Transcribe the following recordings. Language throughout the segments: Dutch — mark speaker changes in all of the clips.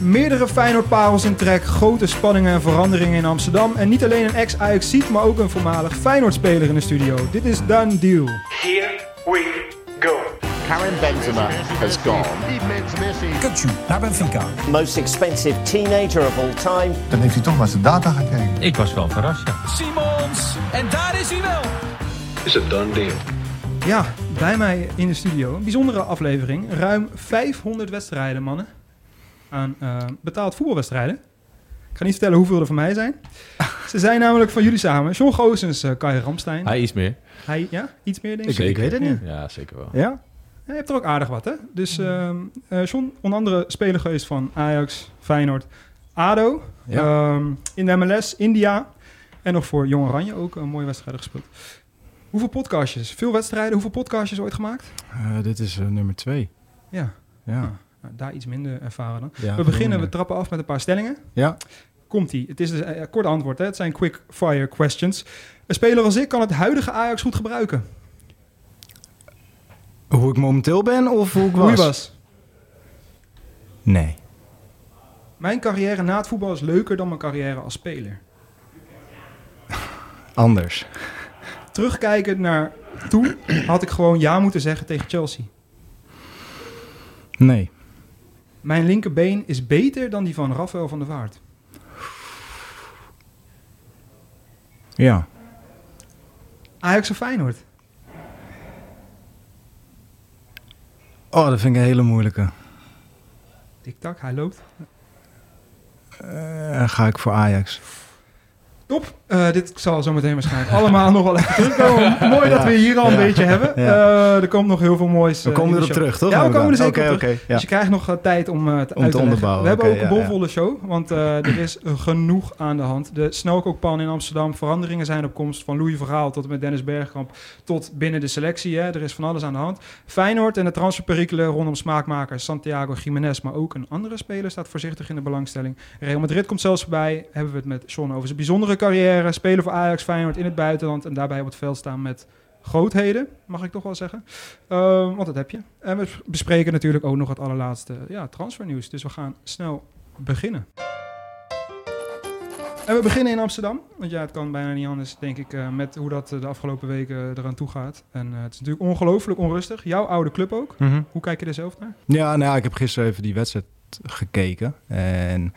Speaker 1: Meerdere Feyenoord-parels in trek, grote spanningen en veranderingen in Amsterdam. En niet alleen een ex-Ajax ziet, maar ook een voormalig Feyenoord-speler in de studio. Dit is Done Deal.
Speaker 2: Here we go.
Speaker 3: Karim Benzema has gone.
Speaker 4: Kutsu naar Benfica.
Speaker 3: Most expensive teenager of all time.
Speaker 5: Dan heeft hij toch maar zijn data gekeken.
Speaker 6: Ik was wel verrast, ja.
Speaker 4: Simons. En daar is hij wel.
Speaker 2: Is a done deal.
Speaker 1: Ja, bij mij in de studio. Een bijzondere aflevering. Ruim 500 wedstrijden, mannen. Aan eh, betaald voetbalwedstrijden. Ik ga niet vertellen hoeveel er van mij zijn. Ze zijn namelijk van jullie samen. John Goossens, eh Kai Ramstein.
Speaker 7: Hij iets meer.
Speaker 1: Hij, ja, iets meer denk ik.
Speaker 7: Zeker.
Speaker 8: ik weet het niet.
Speaker 7: Ja, zeker wel.
Speaker 8: Ja?
Speaker 1: Ja, je hebt er ook aardig wat, hè? Dus ehm eh, John, onder andere speler geweest van Ajax, Feyenoord, ADO.
Speaker 8: Ja.
Speaker 1: ehm, in de MLS, India. En nog voor Jong Oranje ook een mooie wedstrijden gespeeld. Hoeveel podcastjes? Veel wedstrijden. Hoeveel podcastjes ooit gemaakt?
Speaker 8: Eh, dit is nummer twee.
Speaker 1: Ja,
Speaker 8: Ja.
Speaker 1: Nou, daar iets minder ervaren dan.
Speaker 8: Ja,
Speaker 1: we beginnen, we trappen af met een paar stellingen.
Speaker 8: Ja.
Speaker 1: Komt-ie. Het is dus een kort antwoord, hè? Het zijn quick fire questions. Een speler als ik kan het huidige Ajax goed gebruiken.
Speaker 8: Hoe ik momenteel ben of hoe ik was?
Speaker 1: Hoe je was.
Speaker 8: Nee.
Speaker 1: Mijn carrière na het voetbal is leuker dan mijn carrière als speler.
Speaker 8: Anders.
Speaker 1: Terugkijkend naar toen had ik gewoon ja moeten zeggen tegen Chelsea.
Speaker 8: Nee.
Speaker 1: Mijn linkerbeen is beter dan die van Rafael van der Vaart.
Speaker 8: Ja.
Speaker 1: Ajax of Feyenoord?
Speaker 8: Oh, dat vind ik een hele moeilijke.
Speaker 1: Tik-tak, hij loopt.
Speaker 8: Eh, ga ik voor Ajax.
Speaker 1: Top. Eh, dit zal zo meteen waarschijnlijk allemaal nog wel even terugkomen. Mooi dat we hier al een beetje hebben. Eh, er komt nog heel veel moois.
Speaker 8: We
Speaker 1: eh,
Speaker 8: komen erop terug, toch?
Speaker 1: Ja, we komen er zeker op terug. Dus je krijgt nog tijd om te
Speaker 8: Om
Speaker 1: uit
Speaker 8: te
Speaker 1: te
Speaker 8: onderbouwen,
Speaker 1: We hebben ook een bomvolle show, want er is genoeg aan de hand. De snelkookpan in Amsterdam, veranderingen zijn op komst. Van Louis Verhaal tot en met Dennis Bergkamp tot binnen de selectie. Hè. Er is van alles aan de hand. Feyenoord en de transferperikelen rondom smaakmaker Santiago Jiménez, maar ook een andere speler staat voorzichtig in de belangstelling. Real Madrid komt zelfs voorbij. Hebben we het met Sean over zijn bijzondere carrière. Spelen voor Ajax, Feyenoord in het buitenland en daarbij op het veld staan met grootheden, mag ik toch wel zeggen. Ehm, want dat heb je. En we bespreken natuurlijk ook nog het allerlaatste ja, transfernieuws. Dus we gaan snel beginnen. En we beginnen in Amsterdam. Want ja, het kan bijna niet anders, denk ik, eh, met hoe dat eh, de afgelopen weken eraan toe gaat. En eh, het is natuurlijk ongelooflijk onrustig. Jouw oude club ook. Hoe kijk je er zelf naar?
Speaker 8: Ja, nou ja, ik heb gisteren even die wedstrijd gekeken. En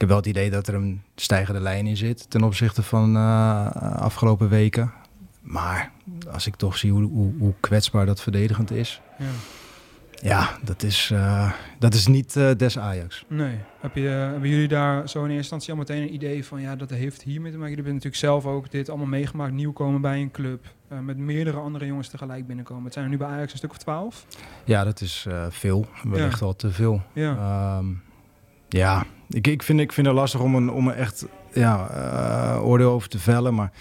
Speaker 8: heb wel het idee dat er een stijgende lijn in zit ten opzichte van eh, afgelopen weken. Maar als ik toch zie hoe, hoe, hoe kwetsbaar dat verdedigend is.
Speaker 1: Ja.
Speaker 8: Ja, dat is, eh, dat is niet eh, des Ajax.
Speaker 1: Nee. Heb je, hebben jullie daar zo in eerste instantie al meteen een idee van... ja, dat heeft hiermee te maken? Jullie hebben natuurlijk zelf ook dit allemaal meegemaakt. Nieuw komen bij een club. met meerdere andere jongens tegelijk binnenkomen. Het zijn er nu bij Ajax een stuk of twaalf.
Speaker 8: Ja, dat is veel. Wellicht wel te veel.
Speaker 1: Ja.
Speaker 8: Ehm, ja, ik, ik, vind, ik vind het lastig om een, om een echt ja, eh, oordeel over te vellen. Maar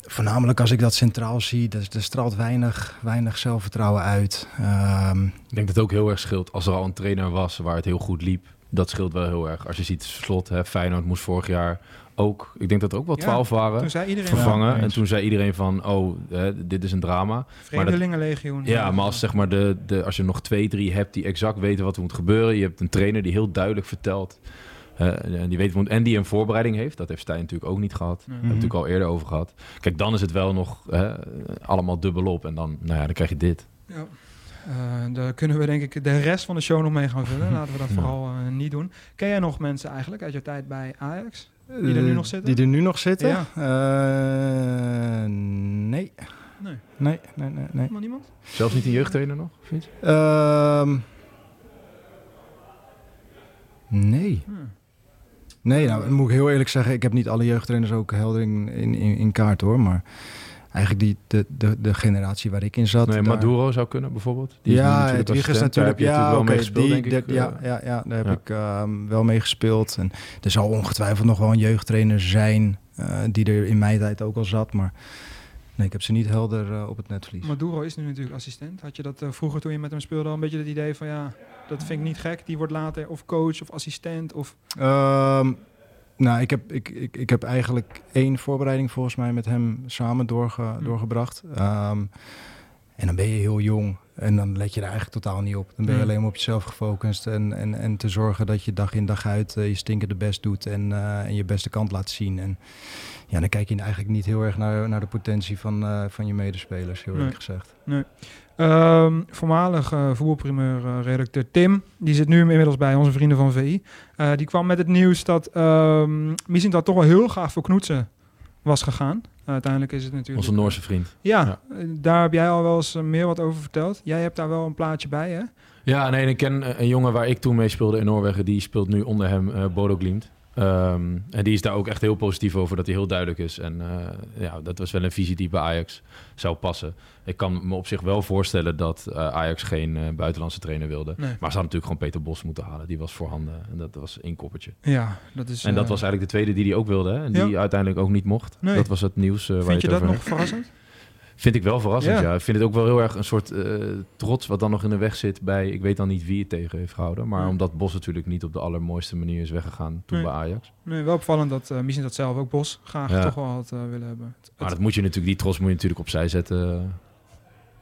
Speaker 8: voornamelijk als ik dat centraal zie, er, er straalt weinig, weinig zelfvertrouwen uit. Ehm,
Speaker 7: Ik denk dat het ook heel erg scheelt als er al een trainer was waar het heel goed liep. Dat scheelt wel heel erg. Als je ziet, slot, hè, Feyenoord moest vorig jaar ook, ik denk dat er ook wel
Speaker 1: Ja,
Speaker 7: twaalf waren,
Speaker 1: Toen zei iedereen...
Speaker 7: vervangen.
Speaker 8: Ja,
Speaker 7: en toen zei iedereen van, oh, hè, dit is een drama.
Speaker 1: Vreemdelingenlegioen.
Speaker 7: Ja, maar als, zeg maar de, de, als je nog twee, drie hebt die exact weten wat er moet gebeuren. Je hebt een trainer die heel duidelijk vertelt. en die weet en die een voorbereiding heeft. Dat heeft Stijn natuurlijk ook niet gehad. Daar hebben we natuurlijk al eerder over gehad. Kijk, dan is het wel nog hè, allemaal dubbelop. En dan, nou ja, dan krijg je dit.
Speaker 1: Ja. Eh, daar kunnen we denk ik de rest van de show nog mee gaan vullen. Laten we dat
Speaker 7: Ja.
Speaker 1: vooral eh, niet doen. Ken jij nog mensen eigenlijk uit je tijd bij Ajax? Die er nu
Speaker 8: eh,
Speaker 1: nog zitten?
Speaker 8: Die er nu nog zitten?
Speaker 1: Ja.
Speaker 8: Eh, nee.
Speaker 1: Nee.
Speaker 8: Nee, nee, nee.
Speaker 1: niemand?
Speaker 7: Zelfs niet een jeugdtrainer nog? Of iets?
Speaker 8: Ehm, nee. Nee, nou dan moet ik heel eerlijk zeggen, ik heb niet alle jeugdtrainers ook helder in, in, in, in kaart hoor. Maar eigenlijk die, de, de, de generatie waar ik in zat.
Speaker 7: Nee,
Speaker 8: daar-
Speaker 7: Maduro zou kunnen bijvoorbeeld. Die is
Speaker 8: ja,
Speaker 7: natuurlijk
Speaker 8: het is natuurlijk.
Speaker 7: heb je
Speaker 8: Ja,
Speaker 7: natuurlijk wel mee gespeeld,
Speaker 8: die-
Speaker 7: denk ik.
Speaker 8: dat- ja,
Speaker 7: Eh,
Speaker 8: ja, ja, daar heb
Speaker 7: ja.
Speaker 8: ik ehm, wel mee gespeeld. En er zal ongetwijfeld nog wel een jeugdtrainer zijn eh, die er in mijn tijd ook al zat. Maar nee, ik heb ze niet helder eh, op het netvlies.
Speaker 1: Maduro is nu natuurlijk assistent. Had je dat vroeger toen je met hem speelde al een beetje het idee van ja, dat vind ik niet gek. Die wordt later of coach of assistent of...
Speaker 8: Ehm, nou, ik heb, ik, ik, ik heb eigenlijk één voorbereiding volgens mij met hem samen doorge,
Speaker 1: Hm.
Speaker 8: doorgebracht. Ehm, en dan ben je heel jong. En dan let je er eigenlijk totaal niet op. Dan ben je
Speaker 1: Nee.
Speaker 8: alleen maar op jezelf gefocust en, en, en te zorgen dat je dag in dag uit eh, je stinkende best doet en, eh, en je beste kant laat zien. En ja, dan kijk je eigenlijk niet heel erg naar, naar de potentie van, eh, van je medespelers, heel
Speaker 1: Nee.
Speaker 8: eerlijk gezegd.
Speaker 1: Ehm, voormalig eh voetbalprimeur eh, redacteur Tim, die zit nu inmiddels bij onze vrienden van VI. Eh, die kwam met het nieuws dat ehm Mislintat toch wel heel graag voor Knoetsen was gegaan. uiteindelijk is het natuurlijk...
Speaker 7: Onze Noorse vriend.
Speaker 1: Ja,
Speaker 7: Ja.
Speaker 1: daar heb jij al wel eens meer wat over verteld. Jij hebt daar wel een plaatje bij, hè?
Speaker 7: Ja, nee, ik ken een jongen waar ik toen mee speelde in Noorwegen. Die speelt nu onder hem, Bodo Glimt. Ehm, en die is daar ook echt heel positief over dat hij heel duidelijk is. En eh, ja, dat was wel een visie die bij Ajax zou passen. Ik kan me op zich wel voorstellen dat eh, Ajax geen eh, buitenlandse trainer wilde.
Speaker 1: Nee.
Speaker 7: Maar ze hadden natuurlijk gewoon Peter Bos moeten halen. Die was voorhanden en dat was één koppertje.
Speaker 1: Ja, dat is...
Speaker 7: En dat was eigenlijk de tweede die hij ook wilde. Hè? En die
Speaker 1: Ja.
Speaker 7: uiteindelijk ook niet mocht.
Speaker 1: Nee.
Speaker 7: Dat was het nieuws eh, waar
Speaker 1: Vind je
Speaker 7: het
Speaker 1: dat nog verrassend?
Speaker 7: Vind ik wel verrassend,
Speaker 1: Ja.
Speaker 7: ja. Ik vind het ook wel heel erg een soort eh, trots wat dan nog in de weg zit bij... Ik weet dan niet wie het tegen heeft gehouden. Maar
Speaker 1: Ja.
Speaker 7: omdat Bos natuurlijk niet op de allermooiste manier is weggegaan toen
Speaker 1: Nee.
Speaker 7: bij Ajax.
Speaker 1: Nee, wel opvallend dat uh, dat zelf ook Bos graag
Speaker 7: Ja.
Speaker 1: toch wel had eh, willen hebben. Het-
Speaker 7: Maar dat moet je natuurlijk, die trots moet je natuurlijk opzij zetten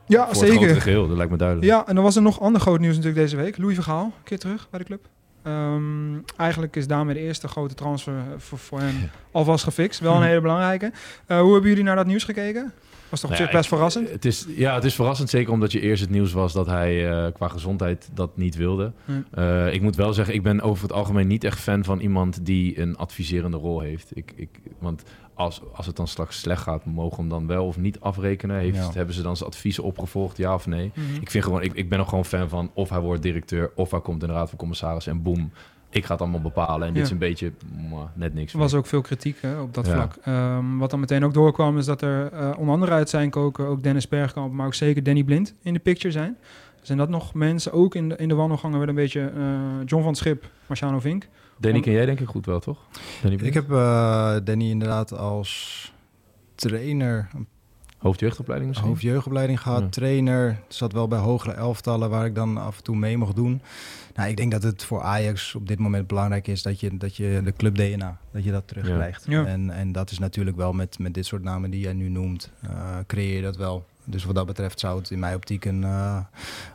Speaker 1: ja, zeker.
Speaker 7: geheel. Dat lijkt me duidelijk.
Speaker 1: Ja, en dan was er nog ander groot nieuws natuurlijk deze week. Louis Vergaal, een keer terug bij de club. Ehm, eigenlijk is daarmee de eerste grote transfer voor, voor hem alvast gefixt. Wel een hele belangrijke. Hoe hebben jullie naar dat nieuws gekeken? Was toch
Speaker 7: Nou ja,
Speaker 1: best verrassend?
Speaker 7: Het is, ja, het is verrassend, zeker omdat je eerst het nieuws was dat hij eh, qua gezondheid dat niet wilde. Eh, ik moet wel zeggen, ik ben over het algemeen niet echt fan van iemand die een adviserende rol heeft. Ik, ik, want als, als het dan straks slecht gaat, mogen we hem dan wel of niet afrekenen? Heeft,
Speaker 8: Ja.
Speaker 7: Hebben ze dan zijn adviezen opgevolgd, ja of nee?
Speaker 1: Mhm.
Speaker 7: Ik, vind gewoon, ik, ik ben ook gewoon fan van of hij wordt directeur of hij komt in de raad van commissarissen en boem. Ik ga het allemaal bepalen. En dit is een beetje mwah, net niks.
Speaker 1: Er was ook veel kritiek hè, op dat
Speaker 7: Ja.
Speaker 1: vlak. Ehm, wat dan meteen ook doorkwam is dat er eh, onder andere uit zijn koken ook Dennis Bergkamp, maar ook zeker Danny Blind in de picture zijn. Zijn dat nog mensen, ook in de, in de wandelgangen werd een beetje eh, John van Schip, Marciano Vink.
Speaker 7: Danny ken jij denk ik goed wel, toch? Danny
Speaker 8: Ik heb eh, Danny inderdaad als trainer,
Speaker 7: Hoofdjeugdopleiding misschien?
Speaker 8: hoofdjeugdopleiding gehad,
Speaker 7: Ja.
Speaker 8: trainer. Zat wel bij hogere elftallen waar ik dan af en toe mee mocht doen. Nou, ik denk dat het voor Ajax op dit moment belangrijk is dat je, dat je de club DNA, dat je dat terugkrijgt.
Speaker 1: Ja.
Speaker 8: En, en dat is natuurlijk wel met, met dit soort namen die jij nu noemt, eh, creëer je dat wel. Dus wat dat betreft zou het in mijn optiek een, eh,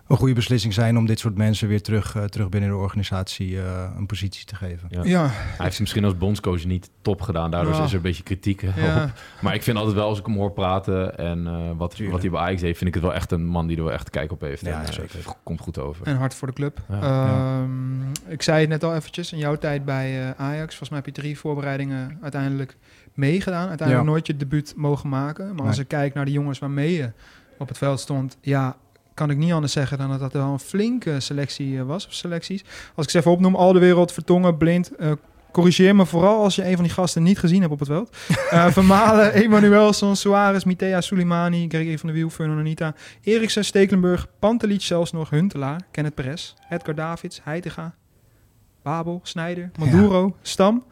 Speaker 8: een goede beslissing zijn om dit soort mensen weer terug, eh, terug binnen de organisatie eh, een positie te geven.
Speaker 7: Ja.
Speaker 1: Ja,
Speaker 7: Hij heeft misschien als bondscoach niet top gedaan. Daardoor
Speaker 1: Ja.
Speaker 7: is er een beetje kritiek
Speaker 1: ja.
Speaker 7: op. Maar ik vind altijd wel, als ik hem hoor praten en eh, wat,
Speaker 8: Tuurlijk.
Speaker 7: wat hij bij Ajax heeft, vind ik het wel echt een man die er wel echt kijk op heeft.
Speaker 8: Ja,
Speaker 7: en,
Speaker 8: zeker.
Speaker 7: het komt goed over.
Speaker 1: En hard voor de club.
Speaker 7: Ja.
Speaker 1: Ehm, Ik zei het net al eventjes, in jouw tijd bij eh, Ajax, volgens mij heb je drie voorbereidingen uiteindelijk meegedaan. Uiteindelijk
Speaker 8: Ja.
Speaker 1: nooit je debuut mogen maken. Maar als ik kijk naar de jongens waarmee je op het veld stond, ja, kan ik niet anders zeggen dan dat dat wel een flinke selectie eh, was, of selecties. Als ik ze even opnoem, al de wereld, Vertongen, Blind, eh, corrigeer me vooral als je een van die gasten niet gezien hebt op het veld. Eh Vermalen, Emanuelson, Suarez, Mitea, Soleimani, Gregory van der Wiel, Fernand Anita, Eriksen, Stekelenburg, Pantelic zelfs nog, Huntelaar, Kenneth Perez, Edgar Davids, Heitinga, Babel, Snijder, Maduro, Stam.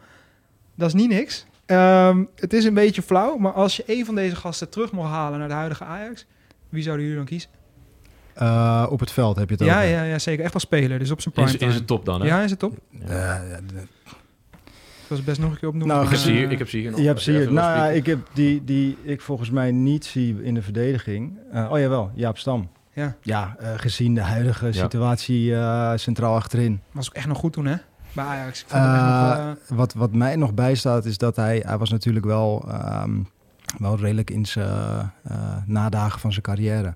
Speaker 1: Dat is niet niks. Ehm, het is een beetje flauw, maar als je een van deze gasten terug mocht halen naar de huidige Ajax, wie zouden jullie dan kiezen?
Speaker 8: Eh, op het veld heb je het
Speaker 1: Ja,
Speaker 8: over.
Speaker 1: ja, ja, zeker. Echt wel speler, dus op zijn
Speaker 7: Is,
Speaker 1: prime
Speaker 7: is het top dan, hè?
Speaker 1: Ja, is het top?
Speaker 8: Ja, de-
Speaker 1: Ik was het best nog een keer opnoemen.
Speaker 8: Nou,
Speaker 7: Ik heb ze
Speaker 8: Eh,
Speaker 7: hier, ik heb ze hier nog.
Speaker 8: Je hebt
Speaker 7: Als
Speaker 8: ze hier.
Speaker 7: wil
Speaker 8: Nou, ik heb die, die ik volgens mij niet zie in de verdediging. Eh, oh jawel, Jaap Stam.
Speaker 1: Ja,
Speaker 8: Ja, eh, gezien de huidige
Speaker 7: Ja.
Speaker 8: situatie eh, centraal achterin.
Speaker 1: was ook echt nog goed toen, hè? Bij Ajax. Nog,
Speaker 8: Eh,
Speaker 1: eh,
Speaker 8: wat, wat mij nog bijstaat is dat hij, hij was natuurlijk wel, ehm, wel redelijk in zijn eh, nadagen van zijn carrière.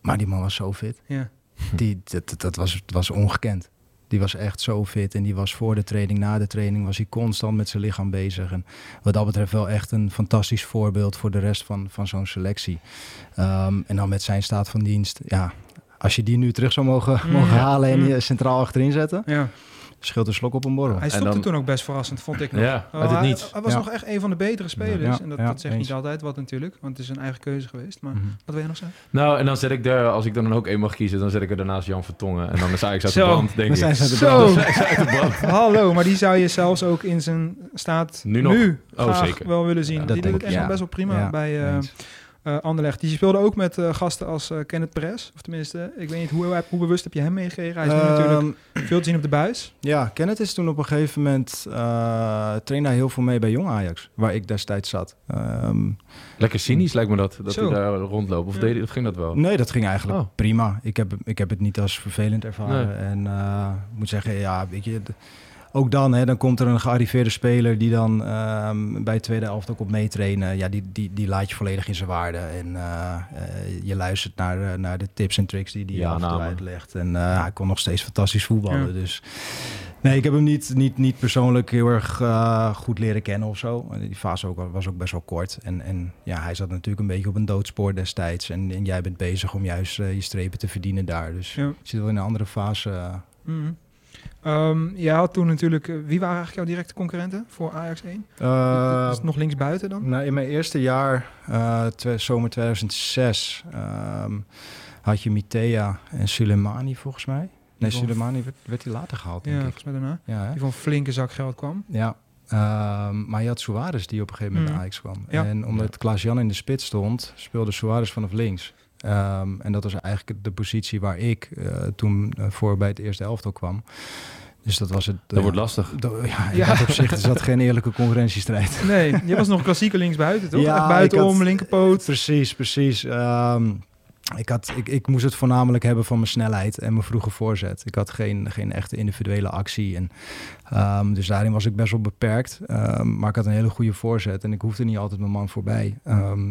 Speaker 8: Maar die man was zo fit.
Speaker 1: ja.
Speaker 8: Die, dat, dat, was, was ongekend. Die was echt zo fit en die was voor de training, na de training, was hij constant met zijn lichaam bezig. En wat dat betreft wel echt een fantastisch voorbeeld voor de rest van, van zo'n selectie. Ehm, en dan met zijn staat van dienst, ja, als je die nu terug zou mogen,
Speaker 1: Mm.
Speaker 8: mogen halen en
Speaker 1: Mm.
Speaker 8: je centraal achterin zetten,
Speaker 1: ja.
Speaker 8: Scheelt een slok op een borrel.
Speaker 1: Hij stopte
Speaker 7: dan-
Speaker 1: toen ook best verrassend, vond ik nog.
Speaker 7: Ja,
Speaker 1: Oh,
Speaker 7: uit het
Speaker 1: hij-
Speaker 7: niets.
Speaker 1: Hij was
Speaker 8: Ja.
Speaker 1: nog echt een van de betere spelers.
Speaker 8: Ja,
Speaker 1: en dat,
Speaker 8: ja,
Speaker 1: dat zegt
Speaker 8: eens.
Speaker 1: niet altijd wat natuurlijk, want het is een eigen keuze geweest. Maar
Speaker 8: Mhm.
Speaker 1: wat wil je nog zeggen?
Speaker 7: Nou, en dan zet ik daar, als ik dan ook één mag kiezen, dan zet ik er daarnaast Jan Vertongen. En dan is Ajax uit de brand, denk
Speaker 8: dan
Speaker 7: ik.
Speaker 8: zijn ze uit de
Speaker 1: Zo,
Speaker 7: uit de brand.
Speaker 1: hallo, maar die zou je zelfs ook in zijn staat
Speaker 7: Nu nog? Oh,
Speaker 1: graag
Speaker 7: zeker.
Speaker 1: wel willen zien.
Speaker 7: Ja,
Speaker 1: die
Speaker 8: dat
Speaker 1: doet echt best wel prima
Speaker 8: Ja,
Speaker 1: bij eh eh, Anderlecht. Die speelde ook met eh, gasten als eh, Kenneth Perez. Of tenminste, ik weet niet, hoe, hoe bewust heb je hem meegekregen? Hij is nu natuurlijk
Speaker 8: Ehm,
Speaker 1: Veel te zien op de buis.
Speaker 8: Ja, Kenneth is toen op een gegeven moment... eh trainde hij heel veel mee bij Jong Ajax, waar ik destijds zat. Ehm,
Speaker 7: Lekker cynisch lijkt me dat, dat
Speaker 1: Zo.
Speaker 7: hij daar rondloopt. Of,
Speaker 1: Ja.
Speaker 7: deed, of ging dat wel?
Speaker 8: nee, dat ging eigenlijk
Speaker 7: Oh.
Speaker 8: prima. Ik heb, ik heb het niet als vervelend ervaren.
Speaker 7: Nee.
Speaker 8: En eh, ik moet zeggen, ja, weet je... d- Ook dan, hè, dan komt er een gearriveerde speler die dan ehm, bij het tweede helft ook op meetrainen. Ja, die, die, die laat je volledig in zijn waarde. En eh, eh, je luistert naar, eh, naar de tips en tricks die, die
Speaker 7: Ja,
Speaker 8: hij af en toe
Speaker 7: namen.
Speaker 8: uitlegt. En eh, hij kon nog steeds fantastisch voetballen.
Speaker 1: Ja.
Speaker 8: Dus nee, ik heb hem niet, niet, niet persoonlijk heel erg goed leren kennen of zo. Die fase ook, was ook best wel kort. En, en ja, hij zat natuurlijk een beetje op een doodspoor destijds. En, en jij bent bezig om juist je strepen te verdienen daar. Dus
Speaker 1: Ja.
Speaker 8: je zit wel in een andere fase. eh.
Speaker 1: Ehm, jij had toen natuurlijk... eh, wie waren eigenlijk jouw directe concurrenten voor Ajax 1?
Speaker 8: Eh,
Speaker 1: is het nog linksbuiten dan?
Speaker 8: Nou, in mijn eerste jaar, eh, zomer 2006, ehm, had je Mitea en Suleimani volgens mij. Nee, Suleimani werd, werd hij later gehaald,
Speaker 1: Ja,
Speaker 8: ik.
Speaker 1: volgens mij daarna.
Speaker 8: Ja, hè?
Speaker 1: Die van een flinke zak geld kwam.
Speaker 8: ja. Ehm, maar je had Suarez die op een gegeven moment
Speaker 1: Mm.
Speaker 8: naar Ajax kwam.
Speaker 1: Ja.
Speaker 8: En omdat Klaas-Jan in de spits stond, speelde Suarez vanaf links. Ehm, en dat was eigenlijk de positie waar ik eh, toen eh, voor bij het eerste elftal kwam. Dus dat was het.
Speaker 7: Dat
Speaker 8: eh,
Speaker 7: wordt lastig.
Speaker 8: dat- ja, in
Speaker 1: Ja.
Speaker 8: dat opzicht is dat geen eerlijke concurrentiestrijd.
Speaker 1: Nee, je was nog klassieke linksbuiten, toch?
Speaker 8: Ja,
Speaker 1: buitenom,
Speaker 8: had-
Speaker 1: linkerpoot.
Speaker 8: Precies, precies. Ehm, ik, had, ik, ik moest het voornamelijk hebben van mijn snelheid en mijn vroege voorzet. Ik had geen, geen echte individuele actie. En, ehm, dus daarin was ik best wel beperkt. Ehm, maar ik had een hele goede voorzet en ik hoefde niet altijd mijn man voorbij. Ehm,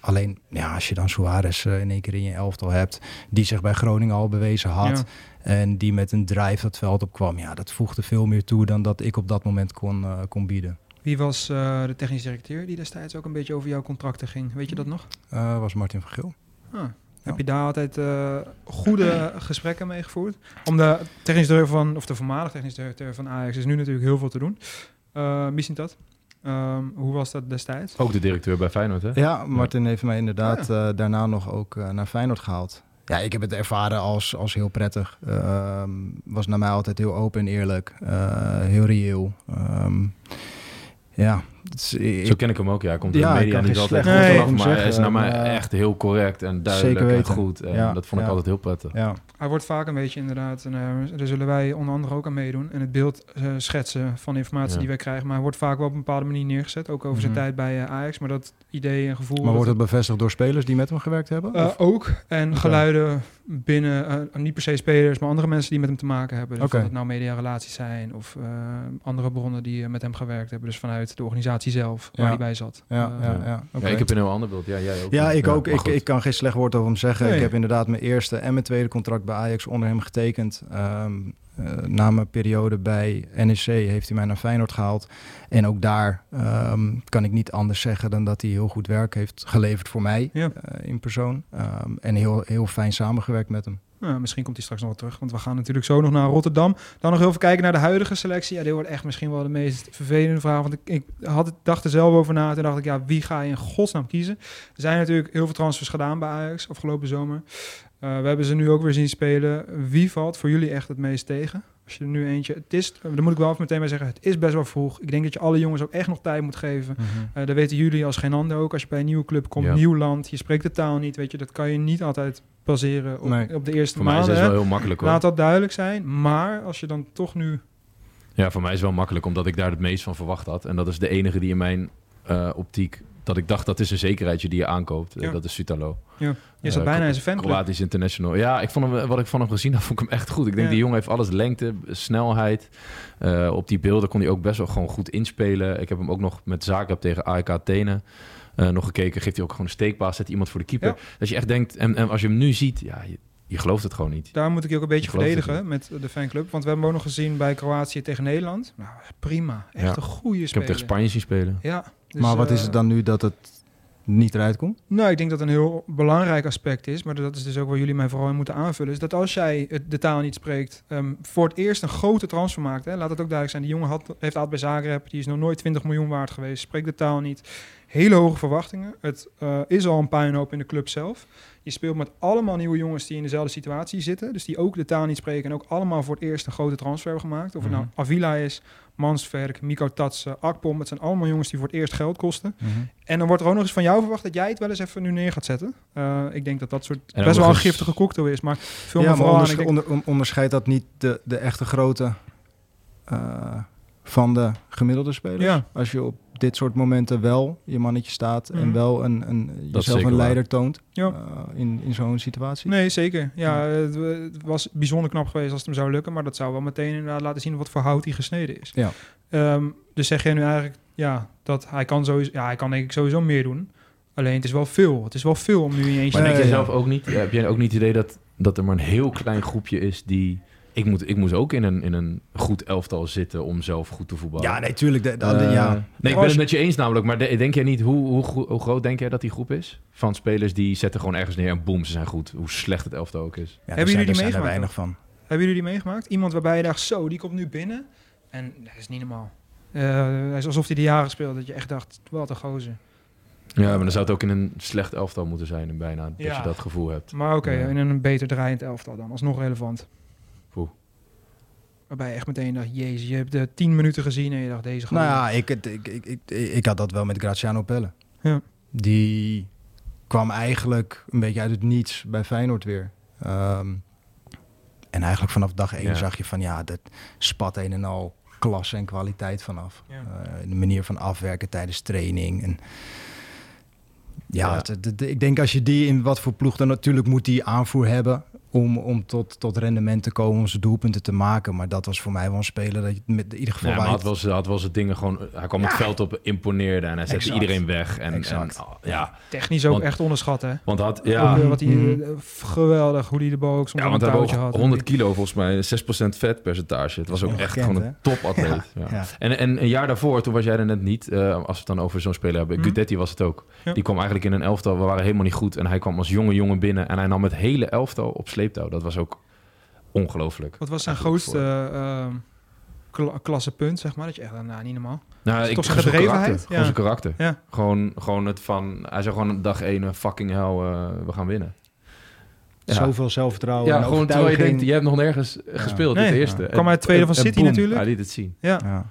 Speaker 8: alleen, ja, als je dan Suarez eh, in één keer in je elftal hebt, die zich bij Groningen al bewezen had.
Speaker 1: Ja.
Speaker 8: En die met een drive dat veld opkwam. Ja, dat voegde veel meer toe dan dat ik op dat moment kon, eh, kon bieden.
Speaker 1: Wie was eh, de technisch directeur die destijds ook een beetje over jouw contracten ging? Weet je dat nog?
Speaker 8: Was Martin van Geel.
Speaker 1: Ah, Heb je daar altijd goede gesprekken mee gevoerd? Om de technisch directeur van, of de voormalig technisch directeur van Ajax is nu natuurlijk heel veel te doen. Uh, Misschien dat. Ehm, hoe was dat destijds?
Speaker 7: Ook de directeur bij Feyenoord, hè?
Speaker 8: Ja, Martin heeft mij inderdaad eh, daarna nog ook eh, naar Feyenoord gehaald. Ja, ik heb het ervaren als, als heel prettig. Ehm, was naar mij altijd heel open en eerlijk. eh, heel reëel. Ehm, ja, ik-
Speaker 7: Zo ken ik hem ook, ja. Hij komt in
Speaker 8: Ja,
Speaker 7: de media niet altijd goed
Speaker 1: woord
Speaker 7: vanaf, maar hij is naar mij
Speaker 8: maar-
Speaker 7: echt heel correct en duidelijk
Speaker 8: Zeker
Speaker 7: en
Speaker 8: weten.
Speaker 7: goed. En
Speaker 8: Ja,
Speaker 7: dat vond ik
Speaker 8: ja.
Speaker 7: altijd heel prettig.
Speaker 8: ja.
Speaker 1: Hij wordt vaak een beetje inderdaad, en eh, daar zullen wij onder andere ook aan meedoen, en het beeld eh, schetsen van informatie
Speaker 7: Ja.
Speaker 1: die wij krijgen. Maar hij wordt vaak wel op een bepaalde manier neergezet, ook over zijn
Speaker 8: Mhm.
Speaker 1: tijd bij eh, Ajax. Maar dat idee en gevoel...
Speaker 8: Maar wordt het bevestigd door spelers die met hem gewerkt hebben?
Speaker 1: Ook. En geluiden binnen, eh, niet per se spelers, maar andere mensen die met hem te maken hebben. Dus
Speaker 8: Oké.
Speaker 1: Of het nou mediarelaties zijn of eh, andere bronnen die eh, met hem gewerkt hebben. Dus vanuit de organisatie zelf, waar
Speaker 8: Ja.
Speaker 1: hij bij zat.
Speaker 8: ja, ja, ja, oké.
Speaker 7: Ja, ik heb een heel ander beeld. Ja, jij ook.
Speaker 8: Ja, ik ook. Ik, ik kan geen slecht woord over hem zeggen.
Speaker 1: Nee.
Speaker 8: Ik heb inderdaad mijn eerste en mijn tweede contract bij Ajax onder hem getekend. Ehm, eh, na mijn periode bij NEC heeft hij mij naar Feyenoord gehaald. En ook daar ehm, kan ik niet anders zeggen dan dat hij heel goed werk heeft geleverd voor mij
Speaker 1: Ja.
Speaker 8: eh, in persoon. Ehm, en heel, heel fijn samengewerkt met hem.
Speaker 1: Nou, misschien komt hij straks nog wel terug, want we gaan natuurlijk zo nog naar Rotterdam. Dan nog even kijken naar de huidige selectie. Ja, dit wordt echt misschien wel de meest vervelende vraag. Want ik, ik had het, dacht er zelf over na. Toen dacht ik, ja, wie ga je in godsnaam kiezen? Er zijn natuurlijk heel veel transfers gedaan bij Ajax afgelopen zomer. Eh, we hebben ze nu ook weer zien spelen. Wie valt voor jullie echt het meest tegen? Als je er nu eentje... Het is, daar moet ik wel even meteen bij zeggen, het is best wel vroeg. Ik denk dat je alle jongens ook echt nog tijd moet geven. Eh dat weten jullie als geen ander ook. Als je bij een nieuwe club komt,
Speaker 7: Ja.
Speaker 1: nieuw land, je spreekt de taal niet, weet je, dat kan je niet altijd baseren op,
Speaker 8: Nee.
Speaker 1: op de eerste
Speaker 7: Voor mij is
Speaker 1: maanden.
Speaker 7: het wel heel makkelijk hoor.
Speaker 1: Laat dat duidelijk zijn. Maar als je dan toch nu...
Speaker 7: Ja, voor mij is het wel makkelijk, omdat ik daar het meest van verwacht had. En dat is de enige die in mijn eh, optiek, dat ik dacht, dat is een zekerheidje die je aankoopt. Eh,
Speaker 1: Ja.
Speaker 7: dat is Sutalo.
Speaker 1: Je zat
Speaker 7: Eh,
Speaker 1: bijna in zijn fanclub.
Speaker 7: Kroatisch International. Ja, ik vond hem, wat ik van hem gezien heb, vond ik hem echt goed. Ik denk,
Speaker 1: Ja.
Speaker 7: die jongen heeft alles. Lengte, snelheid. Eh, op die beelden kon hij ook best wel gewoon goed inspelen. Ik heb hem ook nog met Zagreb tegen AEK Athene eh, nog gekeken. Geeft hij ook gewoon een steekpaas, zet iemand voor de keeper.
Speaker 1: Ja.
Speaker 7: Dat je echt denkt, en, en als je hem nu ziet, ja, je, je gelooft het gewoon niet.
Speaker 1: Daar moet ik je ook een beetje verdedigen met de fanclub. Want we hebben hem ook nog gezien bij Kroatië tegen Nederland. Nou, prima. Echt
Speaker 7: Ja.
Speaker 1: een goede
Speaker 7: Ik heb
Speaker 1: speler.
Speaker 7: tegen Spanje zien spelen.
Speaker 1: Ja. dus,
Speaker 8: maar wat is
Speaker 1: eh,
Speaker 8: het dan nu dat het niet eruit komt?
Speaker 1: Nou, ik denk dat een heel belangrijk aspect is, maar dat is dus ook waar jullie mij vooral in moeten aanvullen, is dat als jij het, de taal niet spreekt, ehm, voor het eerst een grote transfer maakt, hè, laat het ook duidelijk zijn, die jongen had, heeft altijd bij Zagreb, die is nog nooit 20 miljoen waard geweest, spreekt de taal niet. Hele hoge verwachtingen. Het eh, is al een puinhoop in de club zelf. Je speelt met allemaal nieuwe jongens die in dezelfde situatie zitten. Dus die ook de taal niet spreken en ook allemaal voor het eerst een grote transfer hebben gemaakt. Of het nou
Speaker 8: Mhm.
Speaker 1: Avila is, Mansverk, Miko Tatsen, Akpom. Het zijn allemaal jongens die voor het eerst geld kosten.
Speaker 8: Mhm.
Speaker 1: En dan wordt er ook nog eens van jou verwacht dat jij het wel eens even nu neer gaat zetten. Eh, ik denk dat dat soort best wel een giftige cocktail is. Maar veel
Speaker 8: ja,
Speaker 1: meer
Speaker 8: maar
Speaker 1: aan. denk-
Speaker 8: onder- on- onderscheidt dat niet de, de echte grote eh, van de gemiddelde spelers?
Speaker 1: Ja.
Speaker 8: Als je op dit soort momenten wel je mannetje staat
Speaker 1: Mhm.
Speaker 8: en wel een, een, jezelf een
Speaker 7: waar.
Speaker 8: leider toont
Speaker 1: Ja.
Speaker 8: eh, in, in zo'n situatie?
Speaker 1: Nee, zeker. Ja, het, het was bijzonder knap geweest als het hem zou lukken. Maar dat zou wel meteen inderdaad laten zien wat voor hout hij gesneden is.
Speaker 8: Ja.
Speaker 1: Ehm, dus zeg jij nu eigenlijk ja, dat hij kan sowieso... Ja, hij kan denk ik sowieso meer doen. Alleen het is wel veel. Het is wel veel om nu in je eentje...
Speaker 7: Maar denk je zelf ook niet, heb jij ook niet het idee dat, dat er maar een heel klein groepje is die... Ik, moet, ik moest ook in een, in een goed elftal zitten om zelf goed te voetballen.
Speaker 8: Ja, nee, tuurlijk. De, de-
Speaker 7: Eh,
Speaker 8: ja.
Speaker 7: Nee, ik ben het met je eens namelijk. Maar de- denk jij niet, hoe, hoe, hoe groot denk jij dat die groep is? Van spelers die zetten gewoon ergens neer en boem, ze zijn goed. Hoe slecht het elftal ook is.
Speaker 8: Ja,
Speaker 1: Hebben jullie die
Speaker 8: zijn er
Speaker 1: meegemaakt
Speaker 8: weinig van.
Speaker 1: Hebben jullie die meegemaakt? Iemand waarbij je dacht, zo, die komt nu binnen. En dat is niet normaal. Eh, hij is alsof hij de jaren speelt. Dat je echt dacht, wat een gozer.
Speaker 7: Ja, maar dan zou het ook in een slecht elftal moeten zijn bijna. Dat
Speaker 1: Ja.
Speaker 7: je dat gevoel hebt.
Speaker 1: Maar oké,
Speaker 7: Ja.
Speaker 1: in een beter draaiend elftal dan. Alsnog relevant. Waarbij je echt meteen dacht, jezus, je hebt de tien minuten gezien en je dacht, deze gaat
Speaker 8: Nou ja, ik, het- ik, ik, ik, ik had dat wel met Graziano Pelle.
Speaker 1: Ja.
Speaker 8: Die kwam eigenlijk een beetje uit het niets bij Feyenoord weer. Ehm, en eigenlijk vanaf dag één
Speaker 7: Ja.
Speaker 8: zag je van ja, dat spat een en al klasse en kwaliteit vanaf.
Speaker 1: Ja.
Speaker 8: Eh, de manier van afwerken tijdens training. En ja,
Speaker 7: Ja.
Speaker 8: het- het- het- ik denk als je die in wat voor ploeg, dan natuurlijk moet die aanvoer hebben om, om tot, tot rendement te komen, om zijn doelpunten te maken. Maar dat was voor mij wel een speler dat je met in ieder geval
Speaker 7: Nee, maar had zijn- had wel zijn dingen gewoon... Hij kwam het veld op, imponeerde en hij zette iedereen weg. En,
Speaker 8: Exact.
Speaker 7: en, oh, ja,
Speaker 1: Technisch ook
Speaker 7: Want-
Speaker 1: echt onderschat, hè?
Speaker 7: want had... Ja,
Speaker 1: eh, wat hij,
Speaker 8: Mhm.
Speaker 1: eh, geweldig, hoe hij de bal ook soms
Speaker 7: ja, want
Speaker 1: een touwtje had.
Speaker 7: 100 kilo volgens mij, 6% vetpercentage. Het was ook echt gewoon een topatleet. Ja.
Speaker 8: Ja.
Speaker 7: En, en een jaar daarvoor, toen was jij er net niet, eh, als we het dan over zo'n speler hebben.
Speaker 1: Mhm.
Speaker 7: Gudetti was het ook.
Speaker 1: Ja.
Speaker 7: Die kwam eigenlijk in een elftal, we waren helemaal niet goed. En hij kwam als jonge jongen binnen en hij nam het hele elftal op sleeptouw. Dat was ook ongelooflijk.
Speaker 1: Wat was zijn grootste eh, kla- klassepunt, zeg maar? Dat je echt, nou, niet normaal.
Speaker 7: Nou, ik,
Speaker 1: Toch zijn
Speaker 7: gewoon
Speaker 1: gedrevenheid?
Speaker 7: karakter. Gewoon zijn karakter.
Speaker 1: Ja.
Speaker 7: Gewoon, gewoon het van... Hij zei gewoon dag één, fucking hell, eh, we gaan winnen. Ja.
Speaker 8: Zoveel zelfvertrouwen.
Speaker 7: Ja,
Speaker 8: en
Speaker 7: gewoon terwijl je denkt, je hebt nog nergens gespeeld,
Speaker 1: Nee.
Speaker 7: dit eerste.
Speaker 1: Ja. Kwam uit tweede van City natuurlijk.
Speaker 7: Hij liet het zien.
Speaker 1: Ja,
Speaker 8: Ja.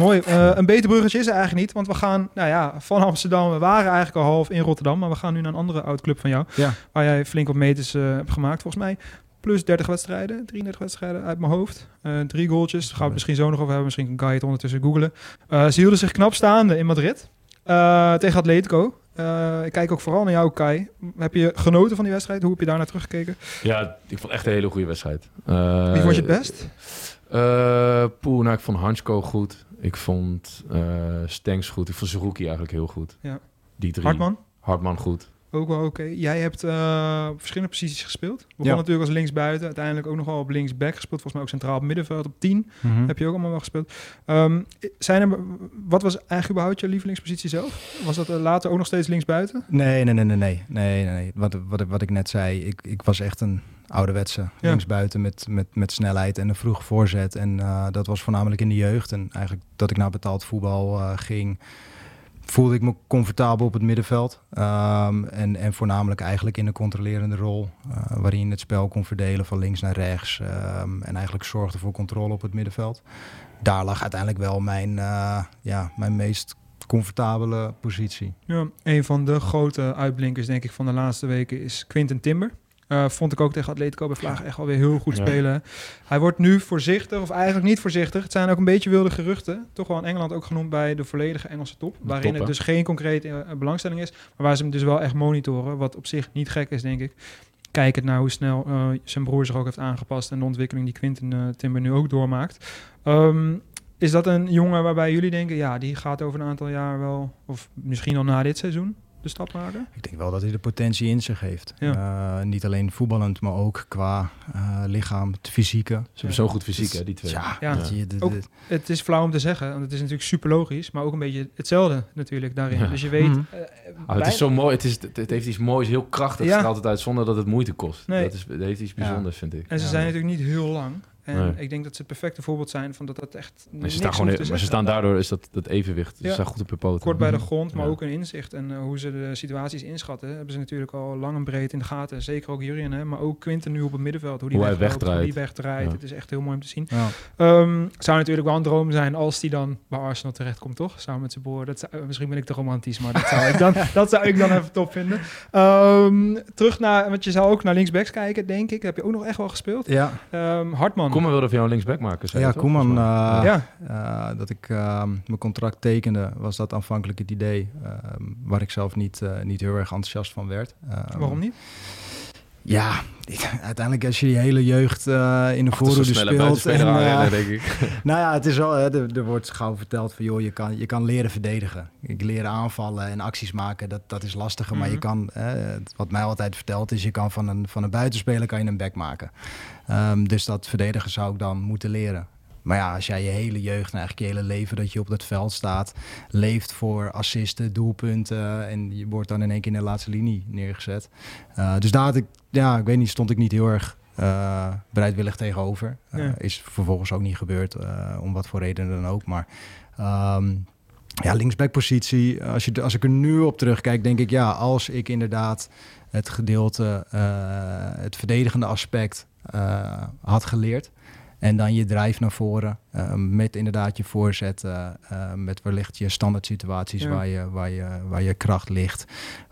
Speaker 1: Mooi. Eh, een beter bruggetje is er eigenlijk niet, want we gaan nou ja, van Amsterdam. We waren eigenlijk al half in Rotterdam, maar we gaan nu naar een andere oud-club van jou.
Speaker 8: Ja.
Speaker 1: Waar jij flink wat meters eh, hebt gemaakt, volgens mij. Plus 30 wedstrijden, 33 wedstrijden uit mijn hoofd. Eh, drie goaltjes, daar gaan we het misschien zo nog over hebben. Misschien kan je het ondertussen googlen. Eh, ze hielden zich knap staande in Madrid eh, tegen Atletico. Eh, ik kijk ook vooral naar jou, Kai. Heb je genoten van die wedstrijd? Hoe heb je daar naar teruggekeken?
Speaker 7: Ja, ik vond echt een hele goede wedstrijd. Eh,
Speaker 1: Wie vond je het best?
Speaker 7: eh poeh, nou, ik vond Hansko goed. Ik vond eh Stenks goed. Ik vond Zerouki eigenlijk heel goed.
Speaker 1: Ja.
Speaker 7: Die drie.
Speaker 1: Hartman?
Speaker 7: Hartman goed.
Speaker 1: Ook wel oké. Jij hebt eh, verschillende posities gespeeld. Begon
Speaker 8: Ja.
Speaker 1: natuurlijk als linksbuiten. Uiteindelijk ook nog wel op linksback gespeeld. Volgens mij ook centraal op middenveld op 10.
Speaker 8: Mhm.
Speaker 1: Heb je ook allemaal wel gespeeld. Ehm, zijn er, wat was eigenlijk überhaupt je lievelingspositie zelf? Was dat eh, later ook nog steeds linksbuiten?
Speaker 8: Nee, nee, nee, nee, nee, nee, nee, nee. Wat, wat, wat ik net zei, ik, ik was echt een ouderwetse
Speaker 1: Ja.
Speaker 8: linksbuiten met, met, met snelheid en een vroege voorzet. En eh, dat was voornamelijk in de jeugd. En eigenlijk dat ik naar betaald voetbal eh, ging, voelde ik me comfortabel op het middenveld. Ehm, en, en voornamelijk eigenlijk in een controlerende rol, eh, waarin je het spel kon verdelen van links naar rechts. ehm, en eigenlijk zorgde voor controle op het middenveld. Daar lag uiteindelijk wel mijn, ja, mijn meest comfortabele positie.
Speaker 1: Ja, een van de grote uitblinkers denk ik van de laatste weken is Quinten Timber. Eh, vond ik ook tegen Atletico bij Vlaag echt alweer heel goed
Speaker 7: Ja.
Speaker 1: spelen. Hij wordt nu voorzichtig, of eigenlijk niet voorzichtig. Het zijn ook een beetje wilde geruchten. Toch wel in Engeland ook genoemd bij de volledige Engelse top. Waarin
Speaker 7: top,
Speaker 1: het dus geen concrete eh, belangstelling is. Maar waar ze hem dus wel echt monitoren. Wat op zich niet gek is, denk ik. Kijkend naar hoe snel eh, zijn broer zich ook heeft aangepast. En de ontwikkeling die Quinten Timber nu ook doormaakt. Ehm, is dat een jongen waarbij jullie denken, ja, die gaat over een aantal jaar wel, of misschien al na dit seizoen, de stap maken?
Speaker 8: Ik denk wel dat hij de potentie in zich heeft.
Speaker 1: Ja.
Speaker 8: Eh, niet alleen voetballend, maar ook qua eh, lichaam, het fysieke.
Speaker 7: Ze hebben zo'n goed fysiek, hè, die twee.
Speaker 8: Ja,
Speaker 1: Ja.
Speaker 8: dat je, de-
Speaker 1: Ook-
Speaker 8: de-
Speaker 1: Het is flauw om te zeggen, want het is natuurlijk super logisch, maar ook een beetje hetzelfde natuurlijk daarin.
Speaker 7: Ja.
Speaker 1: Dus je weet...
Speaker 8: Mhm.
Speaker 1: eh,
Speaker 7: Ah, het is zo mooi. Het, is, het, het heeft iets moois, heel krachtig. Straalt het uit zonder dat het moeite kost.
Speaker 1: Nee.
Speaker 7: Dat is, het heeft iets bijzonders, vind ik.
Speaker 1: En ze
Speaker 8: Ja.
Speaker 1: zijn natuurlijk niet heel lang. En
Speaker 7: Nee.
Speaker 1: ik denk dat ze het perfecte voorbeeld zijn van dat dat echt
Speaker 7: ze, staan gewoon, maar ze staan daardoor is dat, dat evenwicht. Ze
Speaker 1: Ja.
Speaker 7: staan goed op hun poten.
Speaker 1: Kort bij de
Speaker 8: Mhm.
Speaker 1: grond, maar
Speaker 7: Ja.
Speaker 1: ook een inzicht. En eh, hoe ze de situaties inschatten, hebben ze natuurlijk al lang en breed in de gaten. Zeker ook Jurien, hè, maar ook Quinten nu op het middenveld. Hoe die
Speaker 7: Hoe hij
Speaker 1: wegloopt, hoe die
Speaker 7: wegdraait.
Speaker 1: wegdraait.
Speaker 7: Ja.
Speaker 1: Het is echt heel mooi om te zien.
Speaker 8: Ja.
Speaker 1: Ehm, zou natuurlijk wel een droom zijn als die dan bij Arsenal terechtkomt, toch? Samen met zijn broer. Dat zou, misschien ben ik te romantisch, maar dat zou ik dan, dat zou ik dan even top vinden. Ehm, terug naar, want je zou ook naar linksbacks kijken, denk ik. Heb je ook nog echt wel gespeeld?
Speaker 8: Ja,
Speaker 1: Ehm, Hartman.
Speaker 7: Koeman wilde van jou linksback maken. zei
Speaker 8: ja
Speaker 7: je toch?
Speaker 8: Koeman, eh,
Speaker 1: ja,
Speaker 8: eh, dat ik eh, mijn contract tekende, was dat aanvankelijk het idee. eh, waar ik zelf niet, eh, niet heel erg enthousiast van werd. Eh,
Speaker 1: waarom niet?
Speaker 8: Ja, uiteindelijk als je je hele jeugd eh, in de voorhoede speelt. En,
Speaker 7: aanrennen, denk ik.
Speaker 8: nou ja, het is wel, hè, er, er wordt gauw verteld van joh, je kan, je kan leren verdedigen. Ik leren aanvallen en acties maken, dat, dat is lastiger. Maar je
Speaker 1: Mhm.
Speaker 8: kan, wat mij altijd verteld is, je kan van een, van een buitenspeler kan je een back maken. Ehm, dus dat verdedigen zou ik dan moeten leren. Maar ja, als jij je hele jeugd en eigenlijk je hele leven dat je op dat veld staat, leeft voor assisten, doelpunten en je wordt dan in één keer in de laatste linie neergezet. Eh, dus daar had ik, ja, ik weet niet, stond ik niet heel erg eh, bereidwillig tegenover. Eh,
Speaker 1: Ja.
Speaker 8: Is vervolgens ook niet gebeurd, eh, om wat voor reden dan ook. Maar ehm, ja, linksbackpositie, als, je, als ik er nu op terugkijk, denk ik ja, als ik inderdaad het gedeelte, het verdedigende aspect had geleerd. En dan je drijf naar voren met inderdaad je voorzetten, eh, met wellicht je standaard situaties
Speaker 1: Ja.
Speaker 8: waar, je, waar, je, waar je kracht ligt.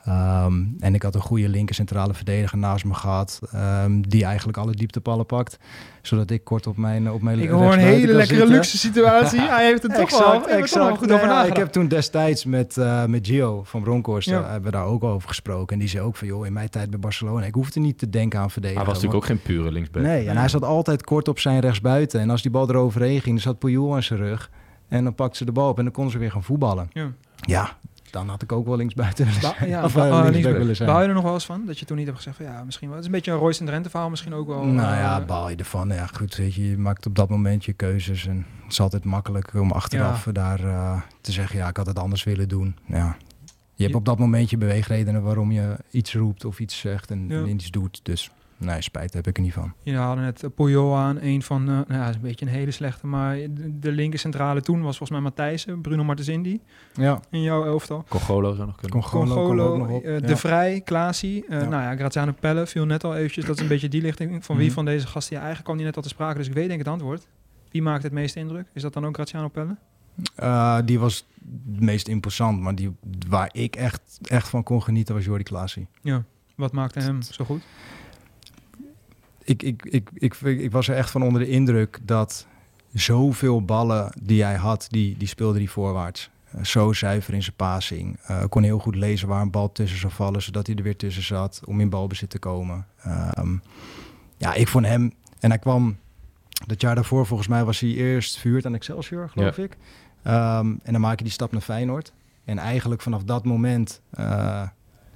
Speaker 8: Ehm, en ik had een goede linker centrale verdediger naast me gehad, ehm, die eigenlijk alle dieptepallen pakt, zodat ik kort op mijn op mijn
Speaker 1: Ik hoor een hele
Speaker 8: kan
Speaker 1: lekker
Speaker 8: zitten.
Speaker 1: luxe situatie. Hij heeft het toch er toch wel goed
Speaker 8: Nou
Speaker 1: over nagedacht.
Speaker 8: Ik heb toen destijds met, eh, met Gio van Bronkhorst,
Speaker 1: Ja.
Speaker 8: eh, hebben we daar ook over gesproken. En die zei ook van, joh, in mijn tijd bij Barcelona, ik hoefde niet te denken aan verdedigen.
Speaker 7: Hij was natuurlijk ook geen pure linksback.
Speaker 8: Nee, en hij zat altijd kort op zijn rechtsbuiten. En als die bal eroverheen ging, dan zat Puyol aan zijn rug. En dan pakte ze de bal op en dan konden ze weer gaan voetballen.
Speaker 1: Ja.
Speaker 8: Ja, dan had ik ook wel linksbuiten willen
Speaker 1: ja,
Speaker 8: of
Speaker 1: ba-
Speaker 8: linksback
Speaker 1: linksback.
Speaker 8: willen zijn.
Speaker 1: Baal je er nog wel eens van? Dat je toen niet hebt gezegd van ja, misschien wel. Het is een beetje een Royce en Drenthe verhaal misschien ook wel.
Speaker 8: Nou
Speaker 1: eh,
Speaker 8: ja, baal je ervan. Ja, goed, weet je, je maakt op dat moment je keuzes. En het is altijd makkelijk om achteraf daar eh, te zeggen, ja, ik had het anders willen doen. Ja. Je hebt op dat moment je beweegredenen waarom je iets roept of iets zegt en,
Speaker 1: Ja.
Speaker 8: en iets doet. Dus nee, spijt heb ik er niet van.
Speaker 1: Je haalde net eh, Puyol aan. Een van, eh, nou ja, is een beetje een hele slechte. Maar de, linker centrale toen was volgens mij Matthijssen, Bruno Martensindi
Speaker 8: Ja,
Speaker 1: in jouw elftal.
Speaker 7: Congolo zou nog kunnen.
Speaker 8: Congolo nog
Speaker 1: eh,
Speaker 8: Ja.
Speaker 1: De Vrij, Klaasie. eh,
Speaker 8: Ja.
Speaker 1: Nou ja, Graziano Pelle viel net al eventjes. Dat is een beetje die lichting. Van wie
Speaker 8: Mhm.
Speaker 1: van deze gasten? Ja, eigenlijk kwam die net al te sprake. Dus ik weet denk ik het antwoord. Wie maakt het meeste indruk? Is dat dan ook Graziano Pelle?
Speaker 8: Eh, die was het meest imposant, maar die, waar ik echt, echt van kon genieten was Jordi Klaasie.
Speaker 1: Ja. Wat maakte hem zo goed?
Speaker 8: Ik, ik, ik, ik, ik was er echt van onder de indruk dat zoveel ballen die hij had, die, die speelde hij voorwaarts. Eh, zo zuiver in zijn passing. Eh, kon heel goed lezen waar een bal tussen zou vallen, zodat hij er weer tussen zat om in balbezit te komen. Ehm, ja, ik vond hem, en hij kwam dat jaar daarvoor, volgens mij was hij eerst vuurd aan Excelsior, geloof ik. Ehm, en dan maak je die stap naar Feyenoord. En eigenlijk vanaf dat moment eh,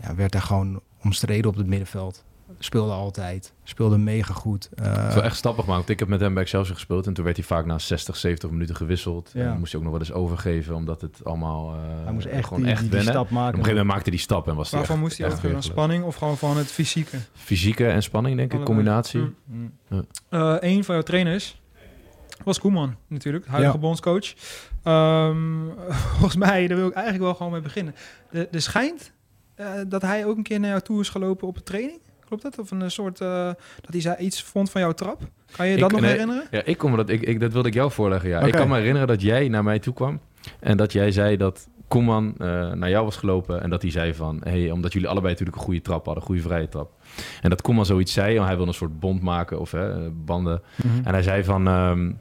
Speaker 8: ja, werd hij gewoon omstreden op het middenveld. Speelde altijd, speelde mega goed. Eh,
Speaker 7: Het is wel echt stappig gemaakt. want Ik heb met hem bij Excelsior gespeeld en toen werd hij vaak na 60, 70 minuten gewisseld.
Speaker 8: Ja.
Speaker 7: En dan moest hij ook nog wel eens overgeven, omdat het allemaal eh,
Speaker 8: hij moest echt
Speaker 7: gewoon
Speaker 8: die,
Speaker 7: echt
Speaker 8: die, stap
Speaker 7: En op een
Speaker 8: maken.
Speaker 7: gegeven moment maakte hij die stap en was hij
Speaker 1: Waarvan
Speaker 7: echt-
Speaker 1: moest hij
Speaker 7: echt
Speaker 1: overgeven? Spanning of gewoon van het fysieke?
Speaker 7: Fysieke en spanning, denk ik,
Speaker 1: Allebei.
Speaker 7: combinatie.
Speaker 1: Mm.
Speaker 8: Mm.
Speaker 1: Eh, een van jouw trainers was Koeman natuurlijk, huidige
Speaker 8: Ja.
Speaker 1: bondscoach. Ehm, volgens mij, daar wil ik eigenlijk wel gewoon mee beginnen. Er schijnt eh, dat hij ook een keer naar jou toe is gelopen op een training. Klopt dat? Of een soort, eh, dat hij zei, iets vond van jouw trap? Kan je
Speaker 7: Ik-
Speaker 1: dat nog
Speaker 7: nee,
Speaker 1: herinneren?
Speaker 7: Ja, ik kon me dat, ik, ik, dat wilde ik jou voorleggen. Ja. Ik kan me herinneren dat jij naar mij toe kwam en dat jij zei dat Koeman eh, naar jou was gelopen en dat hij zei van, hey, omdat jullie allebei natuurlijk een goede trap hadden, een goede vrije trap. En dat Koeman zoiets zei, want hij wilde een soort bond maken of hè, banden.
Speaker 8: Mhm.
Speaker 7: En hij zei van, ehm,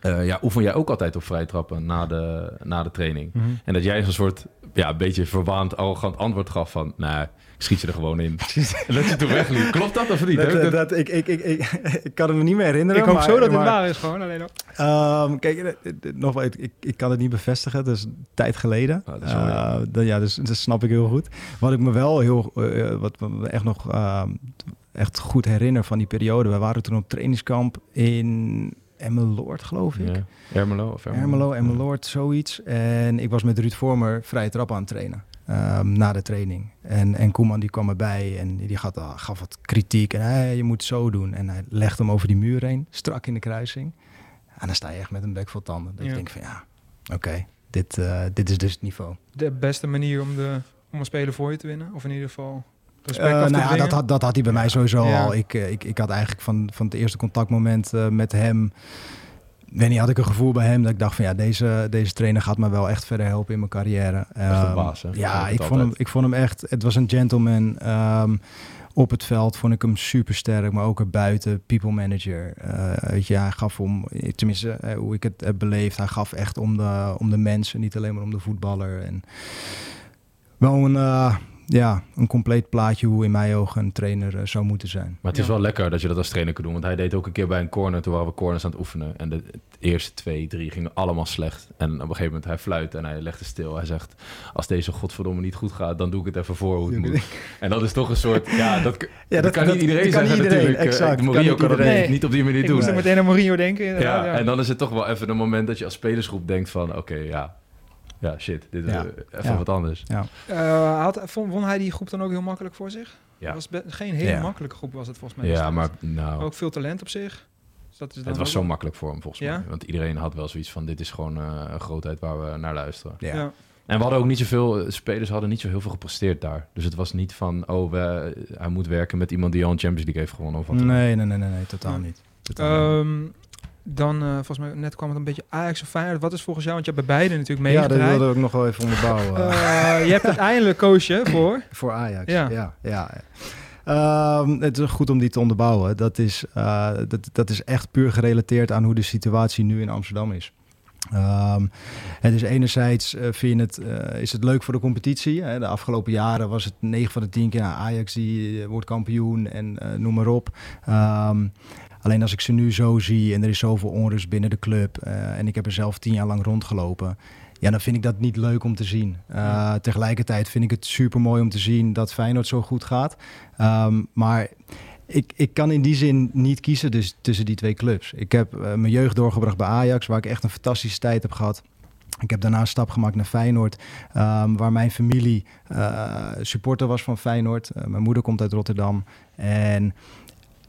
Speaker 7: eh, ja, oefen jij ook altijd op vrije trappen na de, na de training?
Speaker 8: Mhm.
Speaker 7: En dat jij zo'n soort, ja, een beetje verwaand, arrogant antwoord gaf van, nou, schiet je er gewoon in. dat je toen wegliep. Klopt dat of niet?
Speaker 8: Dat,
Speaker 7: Heb ik
Speaker 8: dat,
Speaker 7: dat-
Speaker 8: dat- ik, ik, ik, ik, ik kan het me niet meer herinneren.
Speaker 1: Ik hoop
Speaker 8: maar-
Speaker 1: zo dat het waar is gewoon. Alleen nog.
Speaker 8: Ehm, kijk, eh, eh, nog wel, ik, ik kan het niet bevestigen. Dat is een tijd geleden.
Speaker 7: Ah,
Speaker 8: Eh, dat, ja, dus dat snap ik heel goed. Wat ik me wel heel, eh, wat me echt nog ehm, echt goed herinner van die periode. We waren toen op trainingskamp in Emmeloord, geloof ik.
Speaker 7: Ja. Ermelo of Ermelo?
Speaker 8: Ermelo, Emmeloord, zoiets. En ik was met Ruud Vormer vrije trap aan het trainen. Ehm, na de training. En, en Koeman die kwam erbij en die gaf, gaf wat kritiek. En hey, je moet zo doen. En hij legde hem over die muur heen, strak in de kruising. En dan sta je echt met een bek vol tanden. Dat
Speaker 1: Ja.
Speaker 8: je denkt van ja, oké, dit, eh, dit is dus het niveau.
Speaker 1: De beste manier om, de, om een speler voor je te winnen? Of in ieder geval respect
Speaker 8: Eh, nou ja, dat, had, dat had hij bij mij sowieso
Speaker 1: Ja.
Speaker 8: al. Ik, eh, ik, ik had eigenlijk van, van het eerste contactmoment met hem... Weet niet, had ik een gevoel bij hem dat ik dacht van ja, deze, deze trainer gaat me wel echt verder helpen in mijn carrière. Ehm,
Speaker 7: baas,
Speaker 8: Ja, ik vond, hem, ik vond hem echt, het was een gentleman. Ehm, op het veld vond ik hem super sterk, maar ook erbuiten, people manager. Weet je, hij gaf om, tenminste eh, hoe ik het heb beleefd, hij gaf echt om de, om de mensen, niet alleen maar om de voetballer. En wel een, eh, ja, een compleet plaatje hoe in mijn ogen een trainer eh, zou moeten zijn.
Speaker 7: Maar het is
Speaker 1: Ja.
Speaker 7: wel lekker dat je dat als trainer kunt doen. Want hij deed ook een keer bij een corner. Toen waren we corners aan het oefenen. En de eerste twee, drie gingen allemaal slecht. En op een gegeven moment hij fluit en hij legde stil. Hij zegt, als deze godverdomme niet goed gaat... dan doe ik het even voor hoe het moet. En dat is toch een soort... Ja, dat, dat,
Speaker 8: dat-
Speaker 7: kan
Speaker 8: dat-
Speaker 7: niet iedereen
Speaker 8: dat kan
Speaker 7: zeggen
Speaker 8: niet iedereen,
Speaker 7: natuurlijk. Eh,
Speaker 8: exact.
Speaker 7: Mourinho
Speaker 8: Kan niet
Speaker 7: kan dat
Speaker 8: iedereen.
Speaker 7: niet, op die manier
Speaker 1: Ik
Speaker 7: doen.
Speaker 1: moest er meteen aan Mourinho denken.
Speaker 7: Ja,
Speaker 1: ja.
Speaker 7: en dan is het toch wel even een moment dat je als spelersgroep denkt van... Oké, ja, ja, shit, dit is
Speaker 8: Ja.
Speaker 7: eh, even
Speaker 8: Ja.
Speaker 7: wat anders.
Speaker 1: Eh, had, vond, won hij die groep dan ook heel makkelijk voor zich?
Speaker 7: Ja.
Speaker 1: was be- geen hele
Speaker 8: Ja.
Speaker 1: makkelijke groep was het volgens mij.
Speaker 7: Ja, maar nou...
Speaker 1: Ook veel talent op zich. Dus dat is dan
Speaker 7: Het was
Speaker 1: ook
Speaker 7: zo makkelijk voor hem volgens
Speaker 1: Ja?
Speaker 7: mij. Want iedereen had wel zoiets van... dit is gewoon eh, een grootheid waar we naar luisteren.
Speaker 8: Ja.
Speaker 1: Ja.
Speaker 7: En we hadden ook niet zoveel... Spelers hadden niet zo heel veel gepresteerd daar. Dus het was niet van... Oh, we, hij moet werken met iemand die al een Champions League heeft gewonnen. Of wat.
Speaker 8: Nee, nee, nee, nee, nee, totaal
Speaker 1: Ja.
Speaker 8: niet. Totaal niet.
Speaker 1: Ehm, dan, eh, volgens mij, net kwam het een beetje Ajax of Feyenoord. Wat is volgens jou, want je hebt bij beide natuurlijk
Speaker 8: Ja, dat wilde ik nog wel even onderbouwen.
Speaker 1: Eh, je hebt uiteindelijk koos je voor.
Speaker 8: Voor Ajax,
Speaker 1: Ja.
Speaker 8: ja. ja. Ehm, het is goed om die te onderbouwen. Dat is, eh, dat, dat is echt puur gerelateerd aan hoe de situatie nu in Amsterdam is. Ehm, het is enerzijds eh, vind je het, is het leuk voor de competitie. Hè? De afgelopen jaren was het 9 van de 10 keer nou, Ajax die wordt kampioen en noem maar op. Ehm, alleen als ik ze nu zo zie en er is zoveel onrust binnen de club eh, en ik heb er zelf tien jaar lang rondgelopen. Ja, dan vind ik dat niet leuk om te zien. Eh, tegelijkertijd vind ik het super mooi om te zien dat Feyenoord zo goed gaat. Ehm, maar ik, ik kan in die zin niet kiezen dus tussen die twee clubs. Ik heb eh, mijn jeugd doorgebracht bij Ajax, waar ik echt een fantastische tijd heb gehad. Ik heb daarna een stap gemaakt naar Feyenoord, ehm, waar mijn familie supporter was van Feyenoord. Mijn moeder komt uit Rotterdam. En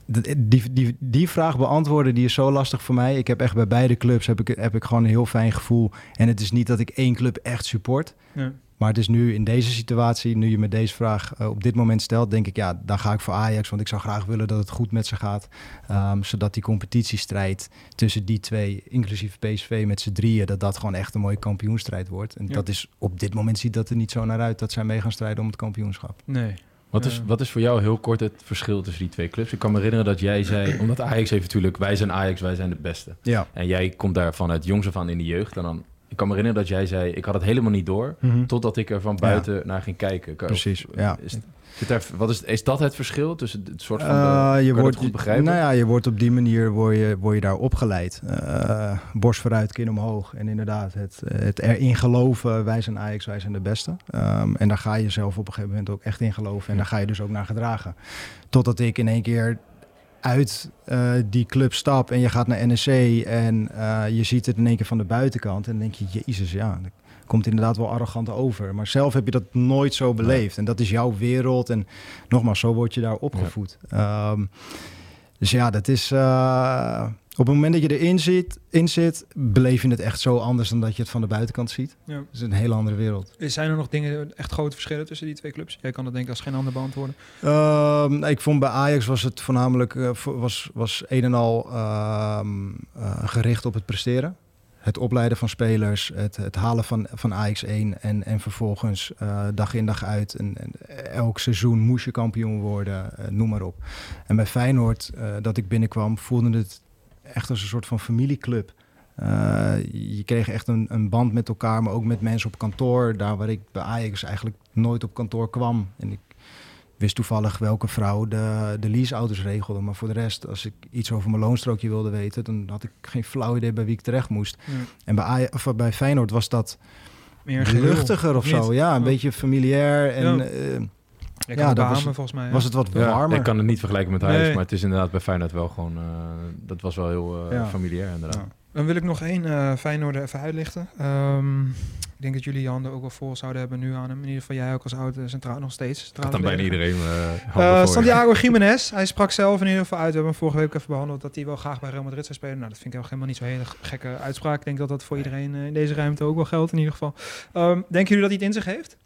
Speaker 8: die, die, die vraag beantwoorden, die is zo lastig voor mij. Ik heb echt bij beide clubs heb ik, heb ik gewoon een heel fijn gevoel. En het is niet dat ik één club echt support.
Speaker 1: Ja.
Speaker 8: Maar het is nu in deze situatie, nu je me deze vraag eh, op dit moment stelt, denk ik, ja, dan ga ik voor Ajax. Want ik zou graag willen dat het goed met ze gaat. Ehm, zodat die competitiestrijd tussen die twee, inclusief PSV met z'n drieën, dat dat gewoon echt een mooie kampioenstrijd wordt. En
Speaker 1: Ja.
Speaker 8: dat is op dit moment ziet dat er niet zo naar uit dat zij mee gaan strijden om het kampioenschap.
Speaker 1: Nee.
Speaker 7: Wat is, wat is voor jou heel kort het verschil tussen die twee clubs? Ik kan me herinneren dat jij zei... Omdat Ajax heeft natuurlijk... Wij zijn Ajax, wij zijn de beste.
Speaker 8: Ja.
Speaker 7: En jij komt daar vanuit jongs af aan in de jeugd. En dan... Ik kan me herinneren dat jij zei... Ik had het helemaal niet door... Totdat ik er van buiten naar ging kijken. Kan-
Speaker 8: Precies, ja.
Speaker 7: Is, daar, wat is, is dat het verschil tussen het soort van... De,
Speaker 8: Eh,
Speaker 7: kan
Speaker 8: je wordt
Speaker 7: goed begrijpen?
Speaker 8: Nou ja, je wordt op die manier word je, word je daar opgeleid. Eh, borst vooruit, kin omhoog. En inderdaad, het, het erin geloven, wij zijn Ajax, wij zijn de beste. Ehm, en daar ga je zelf op een gegeven moment ook echt in geloven. En daar ga je dus ook naar gedragen. Totdat ik in één keer uit eh, die club stap en je gaat naar NEC en eh, je ziet het in één keer van de buitenkant. En dan denk je, jezus, ja, dat komt inderdaad wel arrogant over. Maar zelf heb je dat nooit zo beleefd. En dat is jouw wereld. En nogmaals, zo word je daar opgevoed. Ehm, dus ja, dat is... eh, op het moment dat je erin zit, in zit, beleef je het echt zo anders dan dat je het van de buitenkant ziet.
Speaker 1: Ja.
Speaker 8: Het is een hele andere wereld.
Speaker 1: Zijn er nog dingen, echt grote verschillen tussen die twee clubs? Jij kan dat denk ik als geen ander beantwoorden.
Speaker 8: Ehm, ik vond bij Ajax was het voornamelijk eh, was, was een en al ehm, eh, gericht op het presteren. Het opleiden van spelers, het, het halen van, van Ajax 1 en, en vervolgens eh, dag in dag uit. En, en elk seizoen moest je kampioen worden, noem maar op. En bij Feyenoord, dat ik binnenkwam, voelde het echt als een soort van familieclub. Eh, je kreeg echt een, een band met elkaar, maar ook met mensen op kantoor. Daar waar ik bij Ajax eigenlijk nooit op kantoor kwam. En ik wist toevallig welke vrouw de, de leaseauto's regelde. Maar voor de rest, als ik iets over mijn loonstrookje wilde weten... dan had ik geen flauw idee bij wie ik terecht moest.
Speaker 1: Ja.
Speaker 8: En bij, Aj- of bij Feyenoord was dat
Speaker 1: Meer
Speaker 8: luchtiger of
Speaker 1: niet?
Speaker 8: zo. Ja, een beetje familiair. En
Speaker 1: Ja.
Speaker 8: eh,
Speaker 1: Ik
Speaker 8: Ja, dat was
Speaker 1: volgens mij. ja.
Speaker 8: was het wat
Speaker 7: Ja,
Speaker 8: warmer.
Speaker 7: ik kan het niet vergelijken met Ajax,
Speaker 1: Nee.
Speaker 7: maar het is inderdaad bij Feyenoord wel gewoon... eh, dat was wel heel eh,
Speaker 8: Ja.
Speaker 7: familiair inderdaad.
Speaker 1: Ja. Dan wil ik nog één eh Feyenoord even uitlichten. Ehm, ik denk dat jullie je handen ook wel vol zouden hebben nu aan hem. In ieder geval jij ook als oude centraal nog steeds.
Speaker 7: Dat dan bijna iedereen.
Speaker 1: Santiago Jiménez, hij sprak zelf in ieder geval uit. We hebben hem vorige week even behandeld dat hij wel graag bij Real Madrid zou spelen. Nou, dat vind ik ook helemaal niet zo'n hele gekke uitspraak. Ik denk dat dat voor iedereen in deze ruimte ook wel geldt in ieder geval. Ehm, denken jullie dat hij het in zich heeft?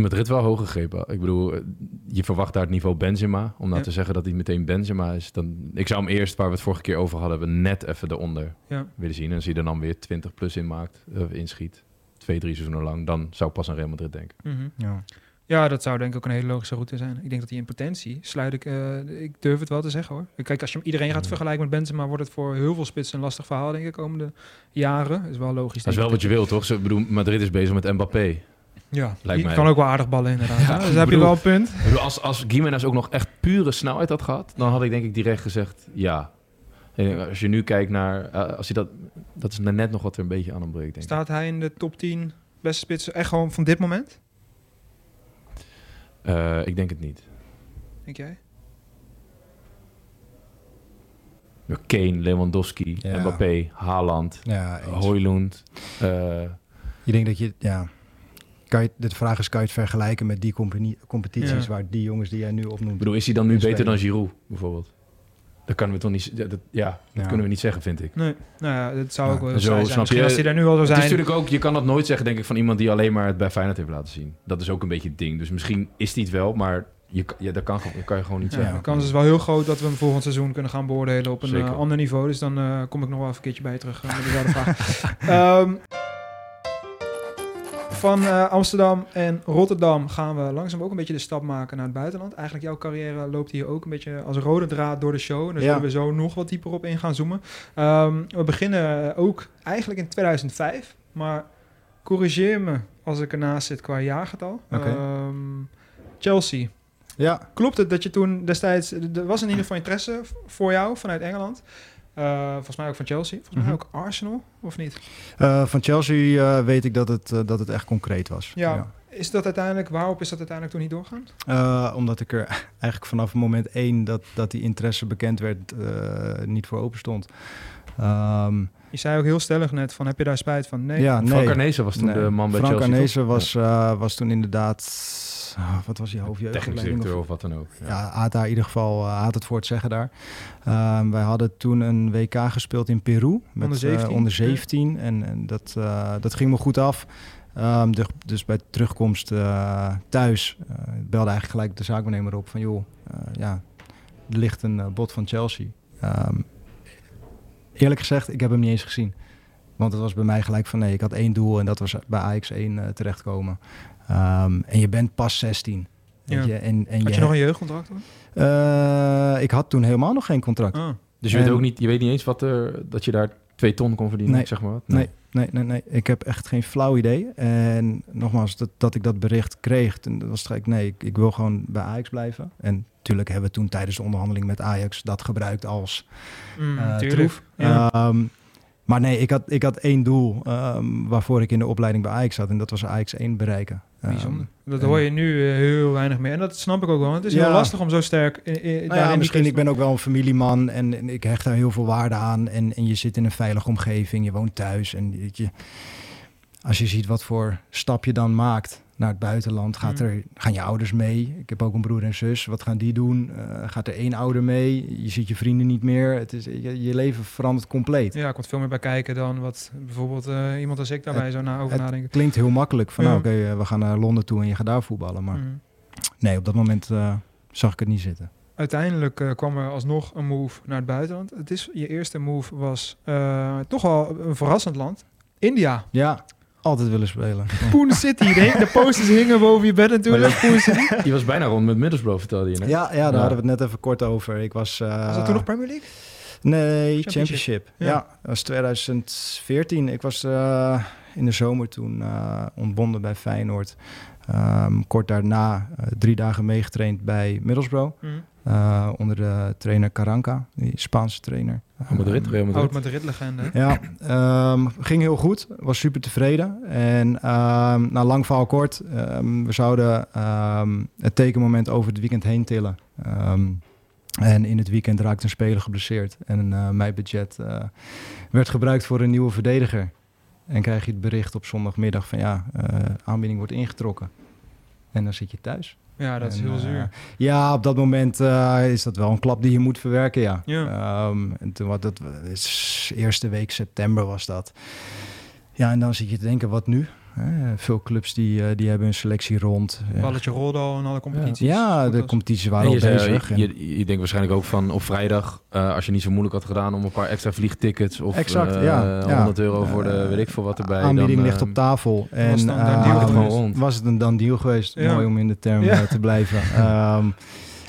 Speaker 7: Vind Madrid wel hoog gegrepen. Ik bedoel, eh, je verwacht daar het niveau Benzema. Om nou
Speaker 1: Ja.
Speaker 7: te zeggen dat hij meteen Benzema is. Dan, ik zou hem eerst, waar we het vorige keer over hadden, hebben, net even eronder
Speaker 1: Ja.
Speaker 7: willen zien. En als hij er dan weer 20 plus in maakt, eh, inschiet, twee, drie seizoenen lang, dan zou ik pas aan Real Madrid denken.
Speaker 1: Mhm.
Speaker 8: Ja.
Speaker 1: Ja, dat zou denk ik ook een hele logische route zijn. Ik denk dat hij in potentie sluit ik, eh, ik durf het wel te zeggen hoor. Kijk, als je hem iedereen gaat
Speaker 7: Ja.
Speaker 1: vergelijken met Benzema, wordt het voor heel veel spitsen een lastig verhaal denk ik komende jaren. Is wel logisch.
Speaker 7: Dat is wel wat je wil, toch? Ik bedoel, Madrid is bezig met Mbappé.
Speaker 1: Ja,
Speaker 7: Lijkt
Speaker 1: die
Speaker 7: mij.
Speaker 1: kan ook wel aardig ballen inderdaad.
Speaker 7: Ja,
Speaker 1: dus heb je wel een punt.
Speaker 7: Bedoel, als, als Gimenez ook nog echt pure snelheid had gehad, dan had ik denk ik direct gezegd ja. En als je nu kijkt naar, eh, als hij dat, dat is net nog wat er een beetje aan ontbreekt, denk ik.
Speaker 1: Staat hij in de top 10 beste spitsen echt gewoon van dit moment?
Speaker 7: Eh, ik denk het niet.
Speaker 1: Denk jij?
Speaker 7: Kane, Lewandowski,
Speaker 8: Ja.
Speaker 7: Mbappé, Haaland,
Speaker 8: Ja.
Speaker 7: Hoylund. eh,
Speaker 8: Je denkt dat je, ja. Kan je, de vraag is, kan je het vergelijken met die competities
Speaker 1: Ja.
Speaker 8: waar die jongens die jij nu
Speaker 7: ik
Speaker 8: opnoemt.
Speaker 7: bedoel, is hij dan nu beter
Speaker 8: spelen?
Speaker 7: dan Giroud, bijvoorbeeld? Dat kunnen we toch niet... Ja, dat, ja, dat
Speaker 8: Ja.
Speaker 7: kunnen we niet zeggen, vind ik.
Speaker 1: Nee, nou ja, dat zou
Speaker 8: Ja,
Speaker 1: ook wel
Speaker 7: zo
Speaker 1: zijn.
Speaker 7: snap
Speaker 1: Misschien
Speaker 7: je-
Speaker 1: als hij daar nu al zou
Speaker 7: Het is
Speaker 1: zijn.
Speaker 7: natuurlijk ook, je kan dat nooit zeggen, denk ik, van iemand die alleen maar het bij Feyenoord heeft laten zien. Dat is ook een beetje het ding. Dus misschien is hij het wel, maar je, kan- ja, dat kan, gewoon- dat kan je gewoon niet
Speaker 1: Ja,
Speaker 7: zeggen.
Speaker 1: de kans is wel heel groot dat we hem volgend seizoen kunnen gaan beoordelen op een eh, ander niveau. Dus dan eh, kom ik nog wel even een keertje bij je terug eh, met dezelfde vraag. Ehm, van eh, Amsterdam en Rotterdam gaan we langzaam ook een beetje de stap maken naar het buitenland. Eigenlijk jouw carrière loopt hier ook een beetje als rode draad door de show. En daar
Speaker 8: Ja.
Speaker 1: zullen we zo nog wat dieper op in gaan zoomen. Ehm, we beginnen ook eigenlijk in 2005. Maar corrigeer me als ik ernaast zit qua jaargetal.
Speaker 8: Oké.
Speaker 1: Ehm, Chelsea.
Speaker 8: Ja,
Speaker 1: Klopt het dat je toen destijds... Er was in ieder geval interesse voor jou vanuit Engeland. Eh, volgens mij ook van Chelsea. Volgens mij
Speaker 8: Mhm.
Speaker 1: ook Arsenal, of niet?
Speaker 8: Eh, van Chelsea eh, weet ik dat het, dat het echt concreet was.
Speaker 1: Ja. Is dat uiteindelijk... Waarop is dat uiteindelijk toen niet doorgaan?
Speaker 8: Omdat ik er eigenlijk vanaf moment één dat, dat die interesse bekend werd, niet voor open stond. Ehm,
Speaker 1: Je zei ook heel stellig net van... Heb je daar spijt van? Nee.
Speaker 8: ja, nee.
Speaker 7: Frank Arnezen was toen
Speaker 8: Nee.
Speaker 7: de man bij
Speaker 8: Frank
Speaker 7: Chelsea.
Speaker 8: Arnezen was, eh, was toen inderdaad... ah, wat was hij, hoofdjeugdopleiding?
Speaker 7: Technisch directeur
Speaker 8: of-
Speaker 7: of wat dan ook. Ja.
Speaker 8: Ja, had daar in ieder geval eh, had het voor het zeggen daar. Ehm, wij hadden toen een WK gespeeld in Peru met
Speaker 1: Onder
Speaker 8: eh,
Speaker 1: 17,
Speaker 8: onder
Speaker 1: ja.
Speaker 8: 17 en, en dat, eh, dat ging me goed af. Ehm, de- dus bij terugkomst eh, thuis eh, belde eigenlijk gelijk de zaakbenemer op van joh, eh, ja, er ligt een eh, bod van Chelsea. Ehm, eerlijk gezegd, ik heb hem niet eens gezien. Want het was bij mij gelijk van nee, ik had één doel en dat was bij Ajax 1 eh, terechtkomen. Ehm, en je bent pas 16. Weet
Speaker 1: Ja.
Speaker 8: je, en, en
Speaker 1: Had je
Speaker 8: je
Speaker 1: nog een jeugdcontract hoor?
Speaker 8: eh, ik had toen helemaal nog geen contract.
Speaker 1: Ah.
Speaker 7: Dus je weet
Speaker 8: En-
Speaker 7: ook niet, je weet niet eens wat er, dat je daar twee ton kon verdienen,
Speaker 8: Nee.
Speaker 7: zeg maar wat?
Speaker 8: Nee, nee, nee, nee. Ik heb echt geen flauw idee. En nogmaals, dat, dat ik dat bericht kreeg, toen was het nee, ik, ik wil gewoon bij Ajax blijven. En natuurlijk hebben we toen tijdens de onderhandeling met Ajax dat gebruikt als
Speaker 1: Mm,
Speaker 8: eh, troef.
Speaker 1: Ja.
Speaker 8: Ehm, maar nee, ik had, ik had één doel ehm, waarvoor ik in de opleiding bij Ajax zat. En dat was Ajax 1 bereiken. Ehm,
Speaker 1: Bijzonder. Dat
Speaker 8: en-
Speaker 1: hoor je nu eh, heel weinig meer. En dat snap ik ook wel. want Het is
Speaker 8: Ja.
Speaker 1: heel lastig om zo sterk in, in,
Speaker 8: Nou ja, misschien, ik ben ook wel een familieman en, en ik hecht daar heel veel waarde aan. En, en je zit in een veilige omgeving, je woont thuis. En je, als je ziet wat voor stap je dan maakt naar het buitenland, gaat
Speaker 1: Mm.
Speaker 8: er, gaan je ouders mee. Ik heb ook een broer en zus. Wat gaan die doen? Eh, gaat er één ouder mee? Je ziet je vrienden niet meer. Het is, je, je leven verandert compleet.
Speaker 1: Ja, er komt veel meer bij kijken dan wat bijvoorbeeld eh, iemand als ik daarbij zou na over
Speaker 8: het
Speaker 1: nadenken.
Speaker 8: Klinkt heel makkelijk van
Speaker 1: Ja.
Speaker 8: nou, oké, eh, we gaan naar Londen toe en je gaat daar voetballen. Maar
Speaker 1: Mm.
Speaker 8: nee, op dat moment zag ik het niet zitten.
Speaker 1: Uiteindelijk kwam er alsnog een move naar het buitenland. Het is, je eerste move was toch al een verrassend land. India.
Speaker 8: Ja, altijd willen spelen.
Speaker 1: Poon City. De, de posters hingen boven je bed natuurlijk. Poon City.
Speaker 7: Je was bijna rond met Middlesbrough, vertelde je net.
Speaker 8: Ja, ja, daar
Speaker 7: Ja.
Speaker 8: hadden we het net even kort over. Ik was. eh,
Speaker 1: Was dat toen nog Premier League?
Speaker 8: Nee,
Speaker 1: Championship.
Speaker 8: Championship.
Speaker 1: Ja.
Speaker 8: Ja, dat was 2014. Ik was eh, in de zomer toen eh, ontbonden bij Feyenoord. Ehm, kort daarna drie dagen meegetraind bij Middlesbrough.
Speaker 1: Mhm.
Speaker 8: Eh, onder de trainer Caranca, die Spaanse trainer.
Speaker 7: Madrid,
Speaker 8: Ehm,
Speaker 7: Real Madrid.
Speaker 1: Oud Madrid-legende.
Speaker 8: ja, ehm, ging heel goed. Was super tevreden. En ehm na lang verhaal kort, ehm, we zouden ehm, het tekenmoment over het weekend heen tillen. Ehm, En in het weekend raakte een speler geblesseerd. En eh, mijn budget eh, werd gebruikt voor een nieuwe verdediger. En krijg je het bericht op zondagmiddag van ja, eh, aanbieding wordt ingetrokken. En dan zit je thuis.
Speaker 1: Ja, dat is heel
Speaker 8: eh,
Speaker 1: zuur.
Speaker 8: ja, op dat moment eh, is dat wel een klap die je moet verwerken, ja.
Speaker 1: Ja.
Speaker 8: Ehm, en toen wat dat is eerste week september was dat. Ja, en dan zit je te denken, wat nu? Hè, veel clubs die, eh, die hebben een selectie rond. Ja.
Speaker 1: Balletje al in alle competities.
Speaker 8: Ja, de competities
Speaker 7: En
Speaker 8: waren al
Speaker 7: je, zei,
Speaker 8: bezig. en-
Speaker 7: je, je denkt waarschijnlijk ook van op vrijdag, eh, als je niet zo moeilijk had gedaan om een paar extra vliegtickets of
Speaker 8: Exact,
Speaker 7: eh,
Speaker 8: ja, ja.
Speaker 7: 100 euro voor de weet ik veel wat erbij.
Speaker 8: aanbieding
Speaker 7: dan,
Speaker 8: ligt op tafel. En
Speaker 1: het dan
Speaker 7: rond.
Speaker 8: was het een dan deal geweest.
Speaker 1: Ja.
Speaker 8: Mooi om in de term
Speaker 1: Ja.
Speaker 8: te blijven. Ehm,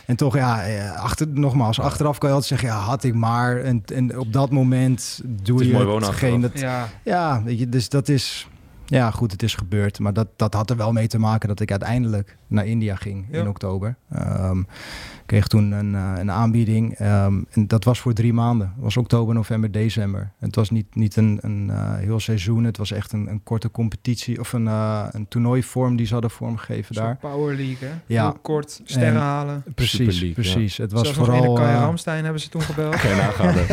Speaker 8: en toch, ja, achter, nogmaals, achteraf kan je altijd zeggen, ja, had ik maar. En, en op dat moment doe
Speaker 7: Het is
Speaker 8: je hetgeen dat...
Speaker 1: Ja,
Speaker 8: Ja, weet je, dus dat is... Ja, goed, het is gebeurd. Maar dat, dat had er wel mee te maken dat ik uiteindelijk naar India ging
Speaker 1: Ja.
Speaker 8: in oktober. Ehm kreeg toen een, eh, een aanbieding. ehm, en dat was voor drie maanden. Het was oktober, november, december. Het was niet, niet een, een eh, heel seizoen. Het was echt een, een korte competitie of een, eh, een toernooivorm die ze hadden vormgegeven daar.
Speaker 1: Power League, hè?
Speaker 8: Ja.
Speaker 1: Heel kort, sterren
Speaker 8: En-
Speaker 1: halen.
Speaker 8: Precies,
Speaker 7: League,
Speaker 8: precies. Het was
Speaker 1: Zelfs
Speaker 8: vooral... eh,
Speaker 1: Ramstein hebben ze toen gebeld.
Speaker 7: Kan je nagaan. hè?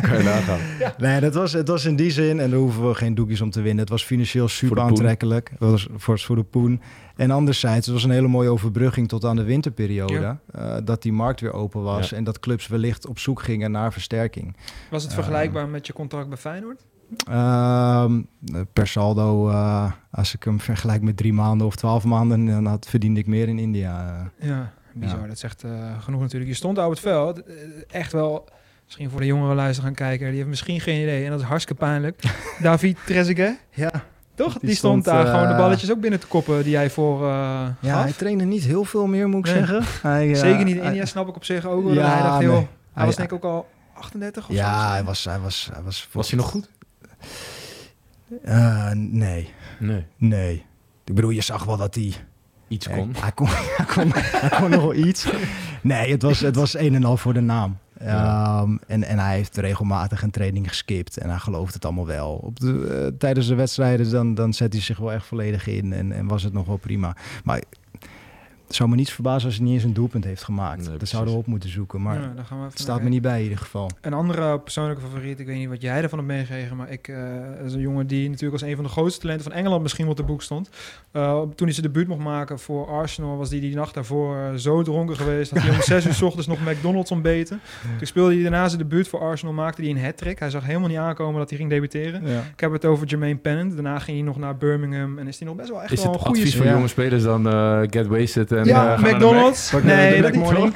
Speaker 7: kan je nagaan.
Speaker 8: Nee, dat was, het was in die zin, en daar hoeven we geen doekjes om te winnen. Het was financieel super aantrekkelijk. Was voor, voor de poen. En anderzijds, het was een hele mooie overbrugging tot aan de winterperiode.
Speaker 1: Ja.
Speaker 8: eh, dat die markt weer open was
Speaker 7: Ja.
Speaker 8: en dat clubs wellicht op zoek gingen naar versterking.
Speaker 1: Was het vergelijkbaar met je contract bij Feyenoord?
Speaker 8: Ehm, per saldo, eh, als ik hem vergelijk met drie maanden of twaalf maanden, dan had, verdiende ik meer in India. eh.
Speaker 1: Ja, bizar.
Speaker 8: Ja.
Speaker 1: Dat zegt eh, genoeg natuurlijk. Je stond op het veld. Echt wel, misschien voor de jongere luister gaan kijken. Die heeft misschien geen idee. En dat is hartstikke pijnlijk. David Trezeguet. Ja, toch? Die,
Speaker 8: Die
Speaker 1: stond,
Speaker 8: stond,
Speaker 1: daar
Speaker 8: eh,
Speaker 1: gewoon de balletjes ook binnen te koppen die jij voor eh
Speaker 8: Ja,
Speaker 1: gaf.
Speaker 8: hij trainde niet heel veel meer, moet ik
Speaker 1: Nee.
Speaker 8: zeggen. Hij, eh,
Speaker 1: Zeker niet in
Speaker 8: hij-
Speaker 1: India, snap ik op zich ook. wel.
Speaker 8: Ja,
Speaker 1: hij dacht, hij
Speaker 8: Hij-
Speaker 1: was denk ik ook al 38 of zo.
Speaker 8: Ja, hij was, hij was, hij was,
Speaker 7: Was hij nog goed?
Speaker 8: Eh, nee,
Speaker 7: Nee.
Speaker 8: nee. Ik bedoel, je zag wel dat hij...
Speaker 7: Iets
Speaker 8: Ja,
Speaker 7: kon.
Speaker 8: Hij kon, hij, kon, hij kon nog wel iets. Nee, het was, het was een en al voor de naam.
Speaker 7: Ja.
Speaker 8: Ehm, en, en hij heeft regelmatig een training geskipt. En hij gelooft het allemaal wel. Op de, eh, tijdens de wedstrijden dan, dan zet hij zich wel echt volledig in. En, en was het nog wel prima. Maar het zou me niets verbazen als hij niet eens een doelpunt heeft gemaakt.
Speaker 7: Nee,
Speaker 8: dat zouden we op moeten zoeken. Maar
Speaker 1: Ja, daar gaan we even
Speaker 8: het staat me niet bij in ieder geval.
Speaker 1: Een andere persoonlijke favoriet, ik weet niet wat jij ervan hebt meegekregen, maar ik, eh is een jongen die natuurlijk als een van de grootste talenten van Engeland misschien wel te boek stond. Eh, toen hij zijn debuut mocht maken voor Arsenal, was hij die nacht daarvoor eh, zo dronken geweest dat hij om zes uur 's ochtends nog McDonald's ontbeten. Toen speelde hij daarna zijn debuut voor Arsenal, maakte hij een hat-trick. Hij zag helemaal niet aankomen dat hij ging debuteren.
Speaker 8: Ja.
Speaker 1: Ik heb het over Jermaine Pennant. Daarna ging hij nog naar Birmingham en is hij nog best wel echt
Speaker 7: Is
Speaker 1: wel
Speaker 7: het
Speaker 1: een goede
Speaker 7: advies voor jonge spelers dan eh, get wasted en
Speaker 1: ja,
Speaker 7: eh, ga naar de
Speaker 1: McDonald's. Nee,
Speaker 8: de
Speaker 1: dat
Speaker 8: Mac
Speaker 1: niet.
Speaker 8: Morning.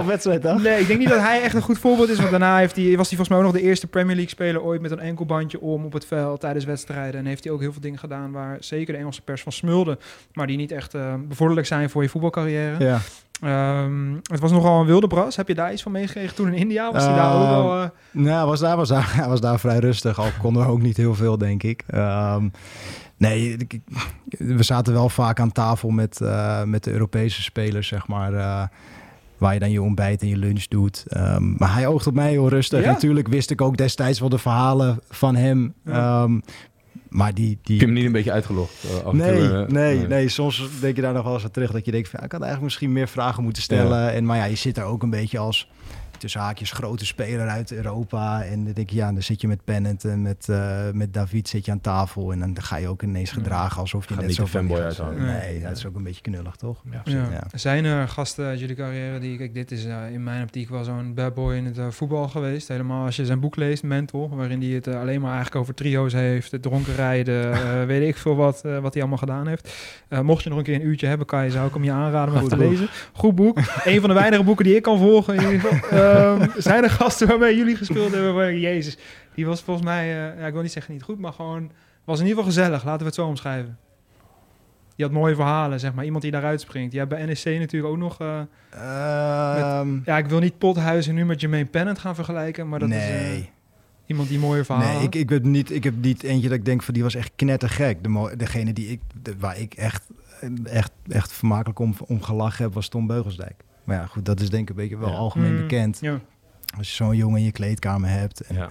Speaker 8: Op wedstrijd dan?
Speaker 1: Nee, ik denk niet dat hij echt een goed voorbeeld is. Want daarna heeft hij, was hij volgens mij ook nog de eerste Premier League speler ooit met een enkelbandje om op het veld tijdens wedstrijden. En heeft hij ook heel veel dingen gedaan waar zeker de Engelse pers van smulde. Maar die niet echt eh, bevorderlijk zijn voor je voetbalcarrière.
Speaker 8: Ja.
Speaker 1: Ehm, het was nogal een wilde bras. Heb je daar iets van meegekregen toen in India? Was hij daar ook
Speaker 8: Ehm,
Speaker 1: wel... eh,
Speaker 8: Nou, hij was daar, was daar, was daar vrij rustig. Al kon er ook niet heel veel, denk ik. Ehm, nee, we zaten wel vaak aan tafel met, eh, met de Europese spelers, zeg maar. eh, waar je dan je ontbijt en je lunch doet. Maar hij oogt op mij heel rustig.
Speaker 1: Ja?
Speaker 8: Natuurlijk wist ik ook destijds wel de verhalen van hem.
Speaker 1: Ja.
Speaker 8: Maar die...
Speaker 7: Ik
Speaker 8: die
Speaker 7: heb hem niet een beetje uitgelogd. eh, en
Speaker 8: Nee,
Speaker 7: toe, eh,
Speaker 8: nee, nee. Soms denk je daar nog wel eens aan terug dat je denkt van, ja, ik had eigenlijk misschien meer vragen moeten stellen. En, maar ja, je zit daar ook een beetje als tussen haakjes grote speler uit Europa. En dan denk je, ja, dan zit je met Pennant en met, eh, met David zit je aan tafel. En dan ga je ook ineens gedragen alsof je
Speaker 7: Gaat
Speaker 8: net
Speaker 7: niet
Speaker 8: zo
Speaker 7: fanboy
Speaker 8: van-
Speaker 7: uithangen.
Speaker 8: Nee, dat is ook een beetje knullig, toch?
Speaker 7: Ja,
Speaker 1: Ja.
Speaker 8: Ja.
Speaker 1: Zijn er gasten uit jullie carrière die... Kijk, dit is eh, in mijn optiek wel zo'n bad boy in het eh, voetbal geweest. Helemaal als je zijn boek leest, Mental, waarin hij het alleen maar eigenlijk over trio's heeft. Het dronken rijden, weet ik veel wat, wat hij allemaal gedaan heeft. Eh, mocht je nog een keer een uurtje hebben, kan je, zou ik hem je aanraden om te
Speaker 8: boek.
Speaker 1: lezen. Goed boek. een van de weinige boeken die ik kan volgen Ehm, zijn er gasten waarmee jullie gespeeld hebben waar Jezus, die was volgens mij, eh, ja, ik wil niet zeggen niet goed, maar gewoon was in ieder geval gezellig. Laten we het zo omschrijven. Die had mooie verhalen, zeg maar. Iemand die daaruit springt. Je hebt bij NEC natuurlijk ook nog... eh,
Speaker 8: Ehm,
Speaker 1: ja, ik wil niet Pothuizen nu met Jermaine Pennant gaan vergelijken, maar dat is eh,
Speaker 8: nee.
Speaker 1: iemand die mooie verhalen
Speaker 8: Nee, ik, ik, heb niet, ik heb niet eentje dat ik denk van die was echt knettergek. De, degene die ik, de- waar ik echt, echt, echt vermakelijk om, om gelachen heb, was Tom Beugelsdijk. Maar ja, goed, dat is denk ik een beetje wel
Speaker 7: Ja.
Speaker 8: algemeen
Speaker 1: Mm,
Speaker 8: bekend.
Speaker 1: Ja.
Speaker 8: Als je zo'n jongen in je kleedkamer hebt. En
Speaker 7: Ja.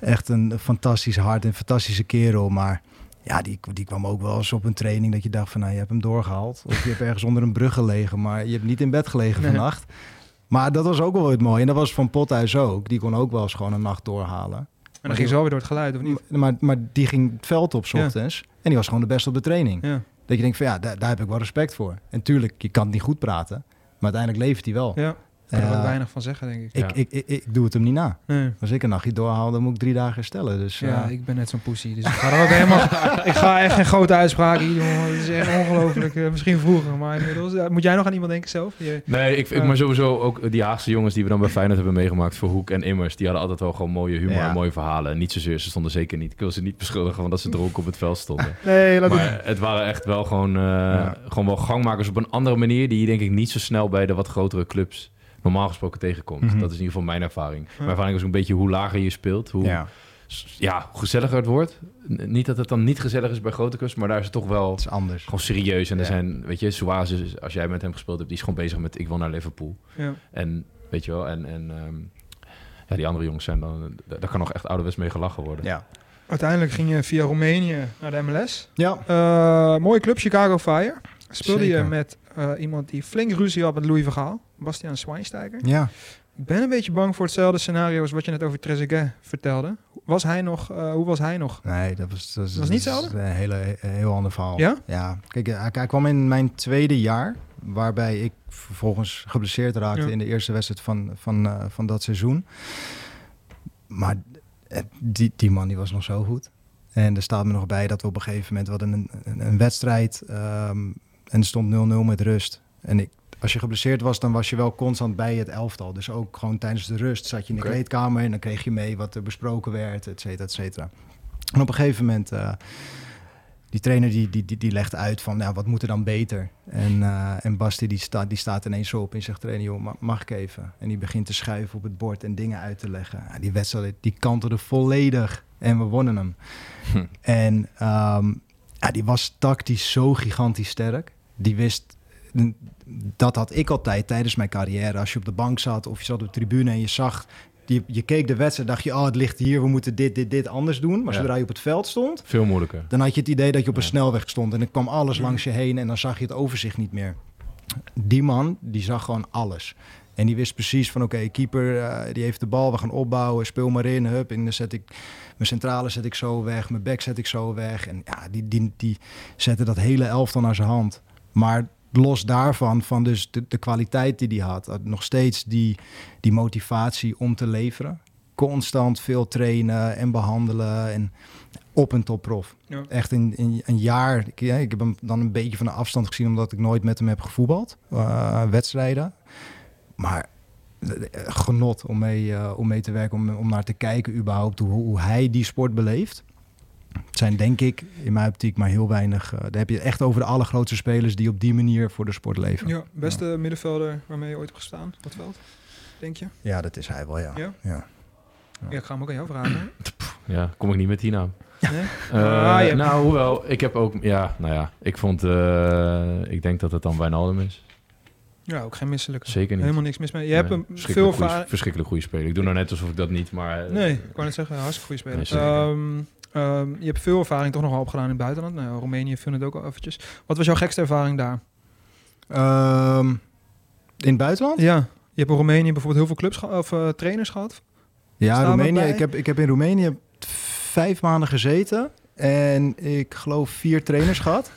Speaker 8: Echt een fantastisch hart, een fantastische kerel. Maar ja, die, die kwam ook wel eens op een training dat je dacht van... nou, je hebt hem doorgehaald. Of je hebt ergens onder een brug gelegen, maar je hebt niet in bed gelegen
Speaker 1: Nee.
Speaker 8: vannacht. Maar dat was ook wel het mooie. En dat was van Pothuis ook. Die kon ook wel eens gewoon een nacht doorhalen.
Speaker 1: En dan ging ze wel weer door het geluid, of niet?
Speaker 8: Maar, maar, maar die ging het veld op 's
Speaker 1: Ja.
Speaker 8: ochtends. En die was gewoon de beste op de training.
Speaker 1: Ja.
Speaker 8: Dat je denkt van ja, daar, daar heb ik wel respect voor. En tuurlijk, je kan het niet goed praten. Maar uiteindelijk levert hij wel.
Speaker 1: Ja. Daar kan er ook weinig van zeggen, denk ik.
Speaker 8: ik,
Speaker 7: Ja.
Speaker 8: ik, ik, ik doe het hem niet na.
Speaker 1: Nee.
Speaker 8: Als ik een nachtje doorhaal, dan moet ik drie dagen herstellen. Dus
Speaker 1: Ja,
Speaker 8: eh,
Speaker 1: ik ben net zo'n poesie. Dus ik ga er ook helemaal... ik ga echt geen grote uitspraken hier doen. Het is echt ongelooflijk. Eh, misschien vroeger, maar inmiddels... moet jij nog aan iemand denken zelf? Je-
Speaker 7: Nee, ik, ik, maar sowieso ook die Haagse jongens die we dan bij Feyenoord hebben meegemaakt voor Hoek en Immers, die hadden altijd wel gewoon mooie humor
Speaker 8: Ja.
Speaker 7: en mooie verhalen. En niet zozeer, ze stonden zeker niet. Ik wil ze niet beschuldigen van dat ze dronken op het veld stonden.
Speaker 1: Nee, laat
Speaker 7: Maar het waren echt wel gewoon, eh, gewoon wel gangmakers op een andere manier die je denk ik niet zo snel bij de wat grotere clubs normaal gesproken tegenkomt.
Speaker 8: Mhm.
Speaker 7: Dat is in ieder geval mijn ervaring. Mijn ervaring is een beetje hoe lager je speelt, hoe,
Speaker 8: ja,
Speaker 7: ja, hoe gezelliger het wordt. Niet dat het dan niet gezellig is bij grote clubs, maar daar is het toch wel
Speaker 8: het is anders.
Speaker 7: gewoon serieus. En er zijn, weet je, Suarez, als jij met hem gespeeld hebt, die is gewoon bezig met ik wil naar Liverpool.
Speaker 1: Ja.
Speaker 7: En weet je wel, en, en ehm, ja, die andere jongens zijn dan, da- daar kan nog echt ouderwets mee gelachen worden.
Speaker 8: Ja.
Speaker 1: Uiteindelijk ging je via Roemenië naar de MLS.
Speaker 8: Ja,
Speaker 1: Eh mooie club, Chicago Fire. Speelde je met eh, iemand die flink ruzie had met Louis Vergaal. Bastiaan Schweinsteiger.
Speaker 8: ja.
Speaker 1: Ik ben een beetje bang voor hetzelfde scenario als wat je net over Trezeguet vertelde. Was hij nog, eh, hoe was hij nog?
Speaker 8: Nee, dat was, dat,
Speaker 1: was niet
Speaker 8: dat is
Speaker 1: hetzelfde?
Speaker 8: Een hele, heel ander verhaal.
Speaker 1: Ja?
Speaker 8: Ja. Kijk, hij, hij kwam in mijn tweede jaar, waarbij ik vervolgens geblesseerd raakte
Speaker 1: Ja.
Speaker 8: in de eerste wedstrijd van, van, eh, van dat seizoen. Maar eh, die, die man die was nog zo goed. En er staat me nog bij dat we op een gegeven moment hadden een, een, een wedstrijd ehm, en er stond 0-0 met rust. En ik, als je geblesseerd was, dan was je wel constant bij het elftal. Dus ook gewoon tijdens de rust zat je in de
Speaker 7: Oké.
Speaker 8: kleedkamer en dan kreeg je mee wat er besproken werd, et cetera, et cetera. En op een gegeven moment, eh, die trainer die, die, die, die legt uit van, nou, wat moet er dan beter? En, eh, en Basti die, staat die staat ineens zo op en zegt, trainer, joh, ma- mag ik even? En die begint te schuiven op het bord en dingen uit te leggen. Ja, die wedstrijd, die kantelde volledig en we wonnen hem.
Speaker 7: Hm.
Speaker 8: En ehm, ja, die was tactisch zo gigantisch sterk. Die wist, dat had ik altijd tijdens mijn carrière. Als je op de bank zat of je zat op de tribune en je zag... Je, je keek de wedstrijd, dacht je, oh, het ligt hier, we moeten dit, dit, dit anders doen. Maar
Speaker 7: Ja.
Speaker 8: zodra je op het veld stond,
Speaker 7: Veel moeilijker.
Speaker 8: dan had je het idee dat je op een
Speaker 7: Ja.
Speaker 8: snelweg stond. En dan kwam alles langs je heen en dan zag je het overzicht niet meer. Die man, die zag gewoon alles. En die wist precies van, oké, keeper, eh, die heeft de bal, we gaan opbouwen, speel maar in, hup. En dan zet ik, mijn centrale zet ik zo weg, mijn back zet ik zo weg. En ja, die, die, die zette dat hele elftal naar zijn hand. Maar los daarvan, van dus de, de kwaliteit die hij had, nog steeds die, die motivatie om te leveren. Constant veel trainen en behandelen en op een topprof.
Speaker 1: Ja.
Speaker 8: Echt in, in een jaar, ik, heb hem dan een beetje van de afstand gezien omdat ik nooit met hem heb gevoetbald, eh, wedstrijden. Maar eh, genot om mee, eh, om mee te werken, om, om naar te kijken überhaupt hoe, hoe hij die sport beleeft. Het zijn denk ik in mijn optiek maar heel weinig. eh, daar heb je het echt over de allergrootste spelers die op die manier voor de sport leven.
Speaker 1: Ja, beste middenvelder waarmee je ooit hebt gestaan op het veld, denk je?
Speaker 8: Ja, dat is hij wel, ja.
Speaker 1: Ja?
Speaker 8: ja.
Speaker 1: Ja, ik ga hem ook aan jou vragen.
Speaker 7: Ja, kom ik niet met die naam.
Speaker 1: Nee?
Speaker 7: Eh,
Speaker 1: Ah,
Speaker 7: Nou, hoewel, ik heb ook, ja, nou ja, ik vond, eh, ik denk dat het dan Wijnaldum is.
Speaker 1: Ja, ook geen misselijke.
Speaker 7: Zeker niet.
Speaker 1: Helemaal niks mis mee. Je hebt een veel
Speaker 7: verschrikkelijk goeie-. Verschrikkelijk goede speler. Ik doe nou net alsof ik dat niet, maar...
Speaker 1: Nee, ik wou net zeggen, hartstikke goede speler.
Speaker 7: Nee.
Speaker 1: Ehm, je hebt veel ervaring toch nog wel opgedaan in het buitenland. Nou, Roemenië viel het ook al eventjes. Wat was jouw gekste ervaring daar?
Speaker 8: Ehm, in het buitenland?
Speaker 1: Ja, je hebt in Roemenië bijvoorbeeld heel veel clubs of eh, trainers gehad.
Speaker 8: Ja,
Speaker 1: Staan
Speaker 8: Roemenië. Ik heb, ik heb in Roemenië vijf maanden gezeten. En ik geloof vier trainers gehad.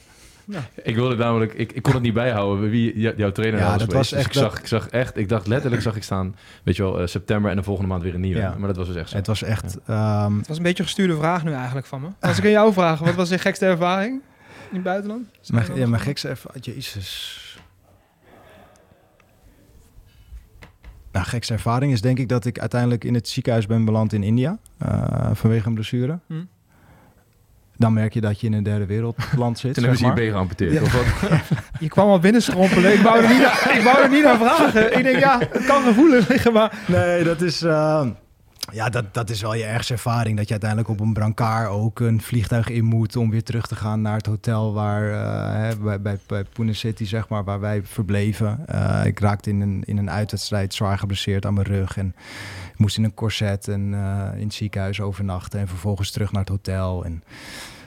Speaker 7: Ik wilde namelijk, ik, ik kon het niet bijhouden wie jou- jouw trainer
Speaker 8: Ja,
Speaker 7: was
Speaker 8: dat
Speaker 7: geweest.
Speaker 8: was echt
Speaker 7: Dus ik,
Speaker 8: dat-
Speaker 7: zag, ik zag echt, ik dacht letterlijk zag ik staan, weet je wel, eh, september en de volgende maand weer een nieuwe.
Speaker 8: Ja.
Speaker 7: Maar dat was dus echt zo.
Speaker 8: Het was echt... ehm,
Speaker 1: Het was een beetje een gestuurde vraag nu eigenlijk van me. Als ik aan jou vraag, wat was je gekste ervaring in het buitenland?
Speaker 8: mijn, ja, mijn gekste ervaring... Jezus. Nou, gekste ervaring is denk ik dat ik uiteindelijk in het ziekenhuis ben beland in India. eh, vanwege een blessure.
Speaker 1: Hm.
Speaker 8: Dan merk je dat je in een derde wereldland zit.
Speaker 7: Toen hebben ze je been geamputeerd.
Speaker 1: Ja.
Speaker 7: Of wat?
Speaker 1: Je kwam al binnen schrompelen. Ik wou er niet, naar- ik wou er niet naar vragen. Ik denk, ja, het kan gevoelig liggen, maar...
Speaker 8: Nee, dat is, eh, ja, dat, dat is wel je ergste ervaring. Dat je uiteindelijk op een brancard ook een vliegtuig in moet om weer terug te gaan naar het hotel waar, hè, bij, bij, bij Pune City, zeg maar, waar wij verbleven. Eh, ik raakte in een, in een uitwedstrijd zwaar geblesseerd aan mijn rug. En ik moest in een corset en eh, in het ziekenhuis overnachten. En vervolgens terug naar het hotel. En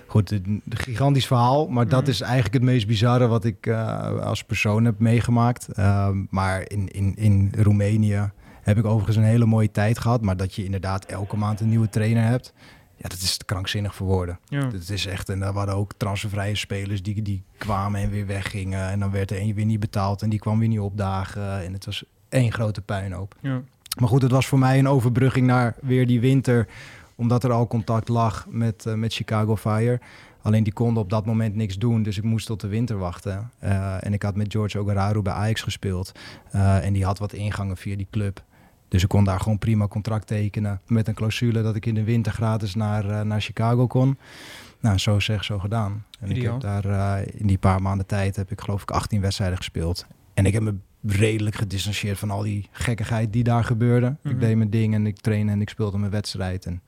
Speaker 8: goed, een gigantisch verhaal. Maar dat
Speaker 1: Mhm.
Speaker 8: is eigenlijk het meest bizarre wat ik eh, als persoon heb meegemaakt. Ehm, maar in, in, in Roemenië heb ik overigens een hele mooie tijd gehad. Maar dat je inderdaad elke maand een nieuwe trainer hebt. Ja, dat is krankzinnig voor woorden.
Speaker 1: Ja.
Speaker 8: Het is echt, en daar waren ook transfervrije spelers die, die kwamen en weer weggingen. En dan werd er een weer niet betaald en die kwam weer niet opdagen. En het was één grote puinhoop.
Speaker 1: Ja.
Speaker 8: Maar goed, het was voor mij een overbrugging naar weer die winter. Omdat er al contact lag met, eh, met Chicago Fire. Alleen die konden op dat moment niks doen. Dus ik moest tot de winter wachten. Eh, en ik had met George Ogararu bij Ajax gespeeld. Eh, en die had wat ingangen via die club. Dus ik kon daar gewoon prima contract tekenen. Met een clausule dat ik in de winter gratis naar, naar Chicago kon. Nou, zo zeg, zo gedaan. En ik heb daar in die paar maanden tijd heb ik geloof ik 18 wedstrijden gespeeld. En ik heb me redelijk gedistanceerd van al die gekkigheid die daar gebeurde.
Speaker 1: Mhm.
Speaker 8: Ik deed mijn ding en ik trainde en ik speelde mijn wedstrijd. En